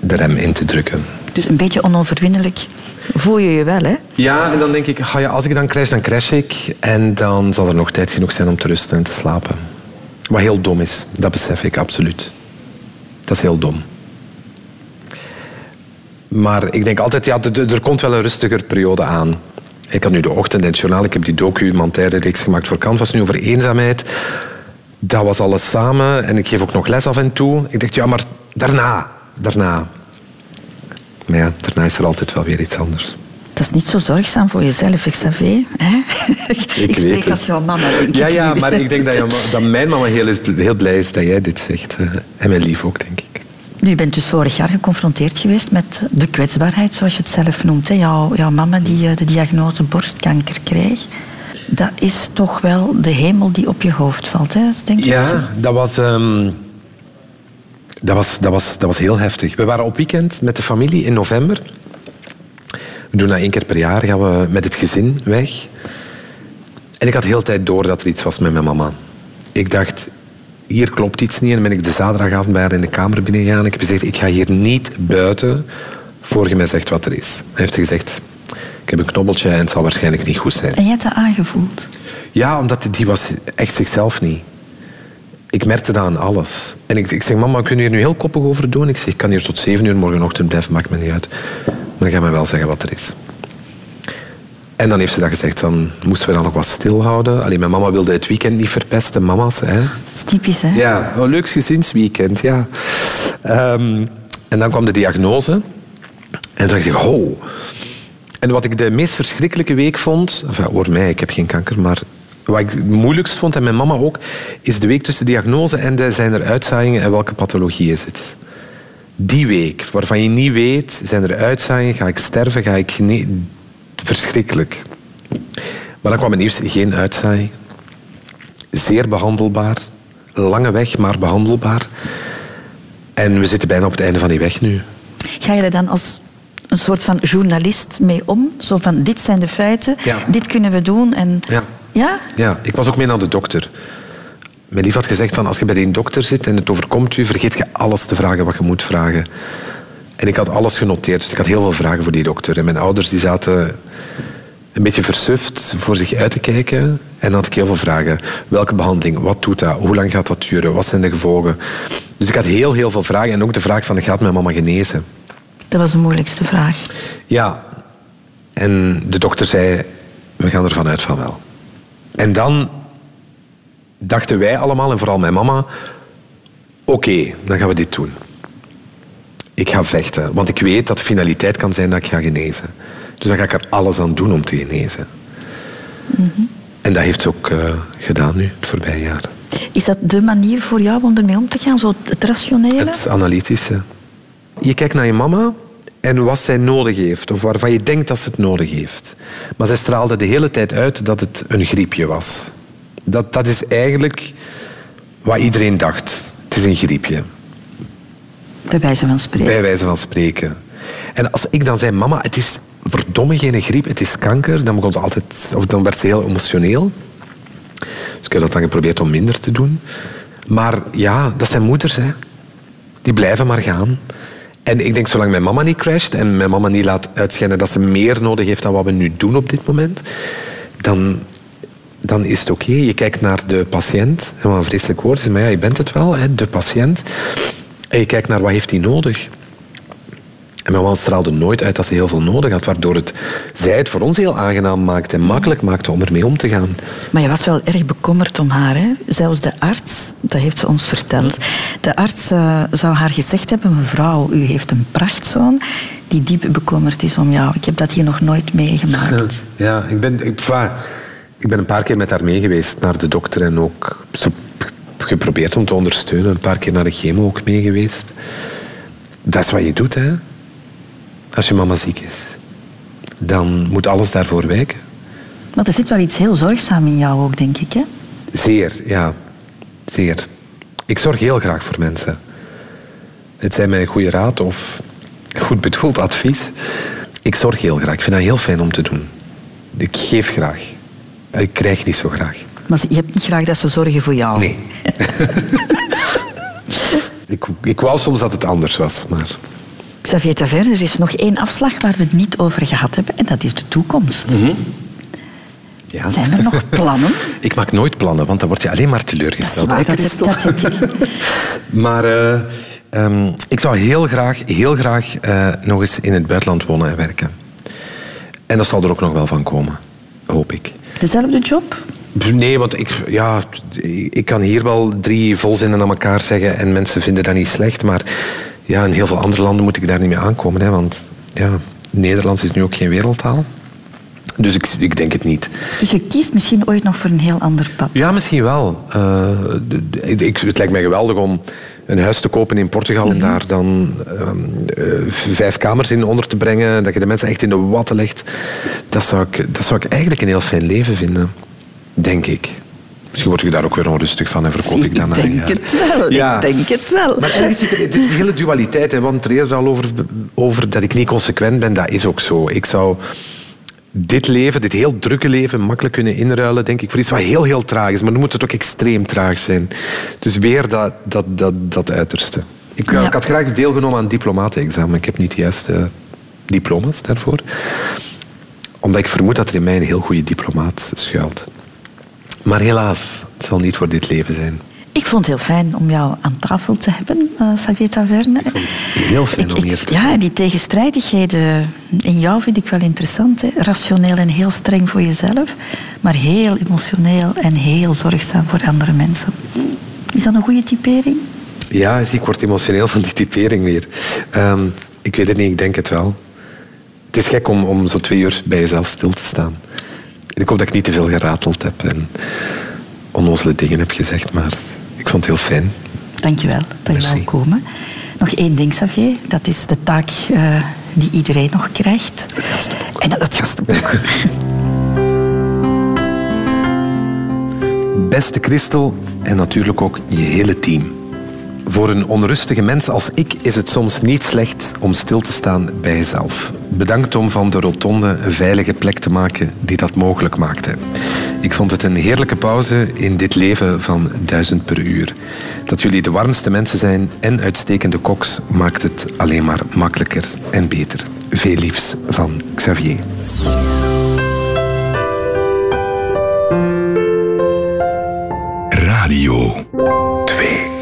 de rem in te drukken. Dus een beetje onoverwinnelijk voel je je wel, hè? Ja, en dan denk ik, ga ja, als ik dan crash, dan crash ik. En dan zal er nog tijd genoeg zijn om te rusten en te slapen. Wat heel dom is, dat besef ik absoluut. Dat is heel dom. Maar ik denk altijd, ja, er komt wel een rustiger periode aan. Ik had nu de ochtend en het journaal, ik heb die documentaire reeks gemaakt voor Canvas nu over eenzaamheid dat was alles samen. En ik geef ook nog les af en toe. Ik dacht, ja, maar daarna, daarna. Maar ja, daarna is er altijd wel weer iets anders. Dat is niet zo zorgzaam voor jezelf, Xavier. Hè? [laughs] ik, ik spreek als jouw mama. ja, ja, [laughs] maar ik denk dat, je, dat mijn mama heel, is, heel blij is dat jij dit zegt. Eh, en mijn lief ook, denk ik. Nu, bent dus vorig jaar geconfronteerd geweest met de kwetsbaarheid, zoals je het zelf noemt. Hè? Jouw, jouw mama die eh, de diagnose borstkanker kreeg dat is toch wel de hemel die op je hoofd valt, hè? denk ik. Ja, dat was, um, dat, was, dat, was, dat was heel heftig. We waren op weekend met de familie in november. We doen dat één keer per jaar, gaan we met het gezin weg. En ik had heel tijd door dat er iets was met mijn mama. Ik dacht, hier klopt iets niet. En ben ik de zaterdagavond bij haar in de kamer binnengegaan. Ik heb gezegd, ik ga hier niet buiten voor je mij zegt wat er is. Hij heeft gezegd, ik heb een knobbeltje en het zal waarschijnlijk niet goed zijn. En je hebt dat aangevoeld? Ja, omdat die was echt zichzelf niet. Ik merkte dat aan alles. En ik, ik zeg, mama, kunnen we hier nu heel koppig over doen? Ik zeg, ik kan hier tot zeven uur morgenochtend blijven, maakt me niet uit. Maar dan ga mij wel zeggen wat er is. En dan heeft ze dat gezegd, dan moesten we dan nog wat stilhouden. Alleen mijn mama wilde het weekend niet verpesten, mama's. Hè. Dat is typisch, hè? Ja, een leuk gezinsweekend, ja. Um, en dan kwam de diagnose. En toen dacht ik, oh, en wat ik de meest verschrikkelijke week vond, enfin, hoor mij, ik heb geen kanker, maar wat ik het moeilijkst vond, en mijn mama ook, is de week tussen diagnose en de zijn er uitzaaiingen en welke pathologie is het. Die week, waarvan je niet weet, zijn er uitzaaiingen, ga ik sterven, ga ik nee, verschrikkelijk. Maar dan kwam eerst geen uitzaaiing. Zeer behandelbaar. Lange weg, maar behandelbaar. En we zitten bijna op het einde van die weg nu. Ga je er dan als een soort van journalist mee om? Zo van, dit zijn de feiten, dit kunnen we doen. En... Ja. ja? Ja, ik was ook mee naar de dokter. Mijn lief had gezegd van als je bij die dokter zit en het overkomt u, vergeet je alles te vragen wat je moet vragen. En ik had alles genoteerd, dus ik had heel veel vragen voor die dokter. En mijn ouders die zaten een beetje versuft voor zich uit te kijken. En dan had ik heel veel vragen. Welke behandeling? Wat doet dat? Hoe lang gaat dat duren? Wat zijn de gevolgen? Dus ik had heel, heel veel vragen. En ook de vraag van, gaat mijn mama genezen? Dat was de moeilijkste vraag. Ja. En de dokter zei, we gaan ervan uit van wel. En dan dachten wij allemaal, en vooral mijn mama, oké, dan gaan we dit doen. Ik ga vechten, want ik weet dat de finaliteit kan zijn dat ik ga genezen. Dus dan ga ik er alles aan doen om te genezen. Mm -hmm. En dat heeft ze ook uh, gedaan nu, het voorbije jaar. Is dat de manier voor jou om ermee om te gaan, zo het rationele? Het analytische. Je kijkt naar je mama en wat zij nodig heeft, of waarvan je denkt dat ze het nodig heeft. Maar zij straalde de hele tijd uit dat het een griepje was. Dat, dat is eigenlijk wat iedereen dacht. Het is een griepje. Bij wijze van spreken. Bij wijze van spreken. En als ik dan zei, mama, het is verdomme geen griep, het is kanker, dan, begon ze altijd, of dan werd ze heel emotioneel. Dus ik heb dat dan geprobeerd om minder te doen. Maar ja, dat zijn moeders, hè. Die blijven maar gaan. En ik denk, zolang mijn mama niet crasht en mijn mama niet laat uitschijnen dat ze meer nodig heeft dan wat we nu doen op dit moment, dan dan is het oké. Je kijkt naar de patiënt, en wat een vreselijk woord maar ja, je bent het wel, hè, de patiënt. En je kijkt naar wat heeft hij nodig. En mijn man straalde nooit uit dat ze heel veel nodig had, waardoor het, zij het voor ons heel aangenaam maakte en makkelijk maakte om ermee om te gaan. Maar je was wel erg bekommerd om haar. Hè? Zelfs de arts, dat heeft ze ons verteld. De arts uh, zou haar gezegd hebben, mevrouw, u heeft een prachtzoon die diep bekommerd is om jou. Ik heb dat hier nog nooit meegemaakt. [laughs] Ja, ik ben, ik, ik ben een paar keer met haar mee geweest naar de dokter en ook geprobeerd om te ondersteunen. Een paar keer naar de chemo ook mee geweest. Dat is wat je doet, hè. Als je mama ziek is. Dan moet alles daarvoor wijken. Maar er zit wel iets heel zorgzaam in jou ook, denk ik, hè? Zeer, ja. Zeer. Ik zorg heel graag voor mensen. Het zijn mij goede raad of goed bedoeld advies. Ik zorg heel graag. Ik vind dat heel fijn om te doen. Ik geef graag. Ik krijg niet zo graag. Maar je hebt niet graag dat ze zorgen voor jou? Nee. [laughs] ik, ik wou soms dat het anders was, maar... Xavier Taverne, er is nog één afslag waar we het niet over gehad hebben en dat is de toekomst. Mhm. Ja. Zijn er nog plannen? [laughs] ik maak nooit plannen, want dan word je alleen maar teleurgesteld. Dat, dat, dat heb [laughs] je. maar uh, um, ik zou heel graag, heel graag uh, nog eens in het buitenland wonen en werken. En dat zal er ook nog wel van komen, hoop ik. Dezelfde job? Nee, want ik, ja, ik kan hier wel drie volzinnen aan elkaar zeggen en mensen vinden dat niet slecht, maar ja, in heel veel andere landen moet ik daar niet mee aankomen. Hè, want ja, Nederlands is nu ook geen wereldtaal. Dus ik, ik denk het niet. Dus je kiest misschien ooit nog voor een heel ander pad? Ja, misschien wel. Uh, ik, het lijkt mij geweldig om een huis te kopen in Portugal en mhm. daar dan uh, vijf kamers in onder te brengen. Dat je de mensen echt in de watten legt. Dat zou ik, dat zou ik eigenlijk een heel fijn leven vinden. Denk ik. Misschien word je daar ook weer onrustig van en verkoop ik dan Ik denk het wel, ja. ik denk het wel. Maar ergens zit er, het is een hele dualiteit. Hè, want er eerder al over, over dat ik niet consequent ben. Dat is ook zo. Ik zou dit leven, dit heel drukke leven, makkelijk kunnen inruilen, denk ik, voor iets wat heel, heel traag is. Maar dan moet het ook extreem traag zijn. Dus weer dat, dat, dat, dat uiterste. Ik, ik had graag deelgenomen aan het diplomatenexamen. Ik heb niet de juiste diploma's daarvoor. Omdat ik vermoed dat er in mij een heel goede diplomaat schuilt. Maar helaas, het zal niet voor dit leven zijn. Ik vond het heel fijn om jou aan tafel te hebben, uh, Xavier Taverne. Ik vond het heel fijn om hier te zijn. Ja, die tegenstrijdigheden in jou vind ik wel interessant. Hè? Rationeel en heel streng voor jezelf, maar heel emotioneel en heel zorgzaam voor andere mensen. Is dat een goede typering? Ja, ik word emotioneel van die typering weer. Ehm, ik weet het niet, ik denk het wel. Het is gek om, om zo twee uur bij jezelf stil te staan. Ik hoop dat ik niet te veel gerateld heb en onnozele dingen heb gezegd, maar ik vond het heel fijn. Dankjewel dat je wou komen. Nog één ding, Xavier. Dat is de taak uh, die iedereen nog krijgt. Het gastenboek. En dat, het gastenboek. [laughs] Beste Christel en natuurlijk ook je hele team. Voor een onrustige mens als ik is het soms niet slecht om stil te staan bij jezelf. Bedankt om van de rotonde een veilige plek te maken die dat mogelijk maakte. Ik vond het een heerlijke pauze in dit leven van duizend per uur. Dat jullie de warmste mensen zijn en uitstekende koks maakt het alleen maar makkelijker en beter. Veel liefs van Xavier. Radio 2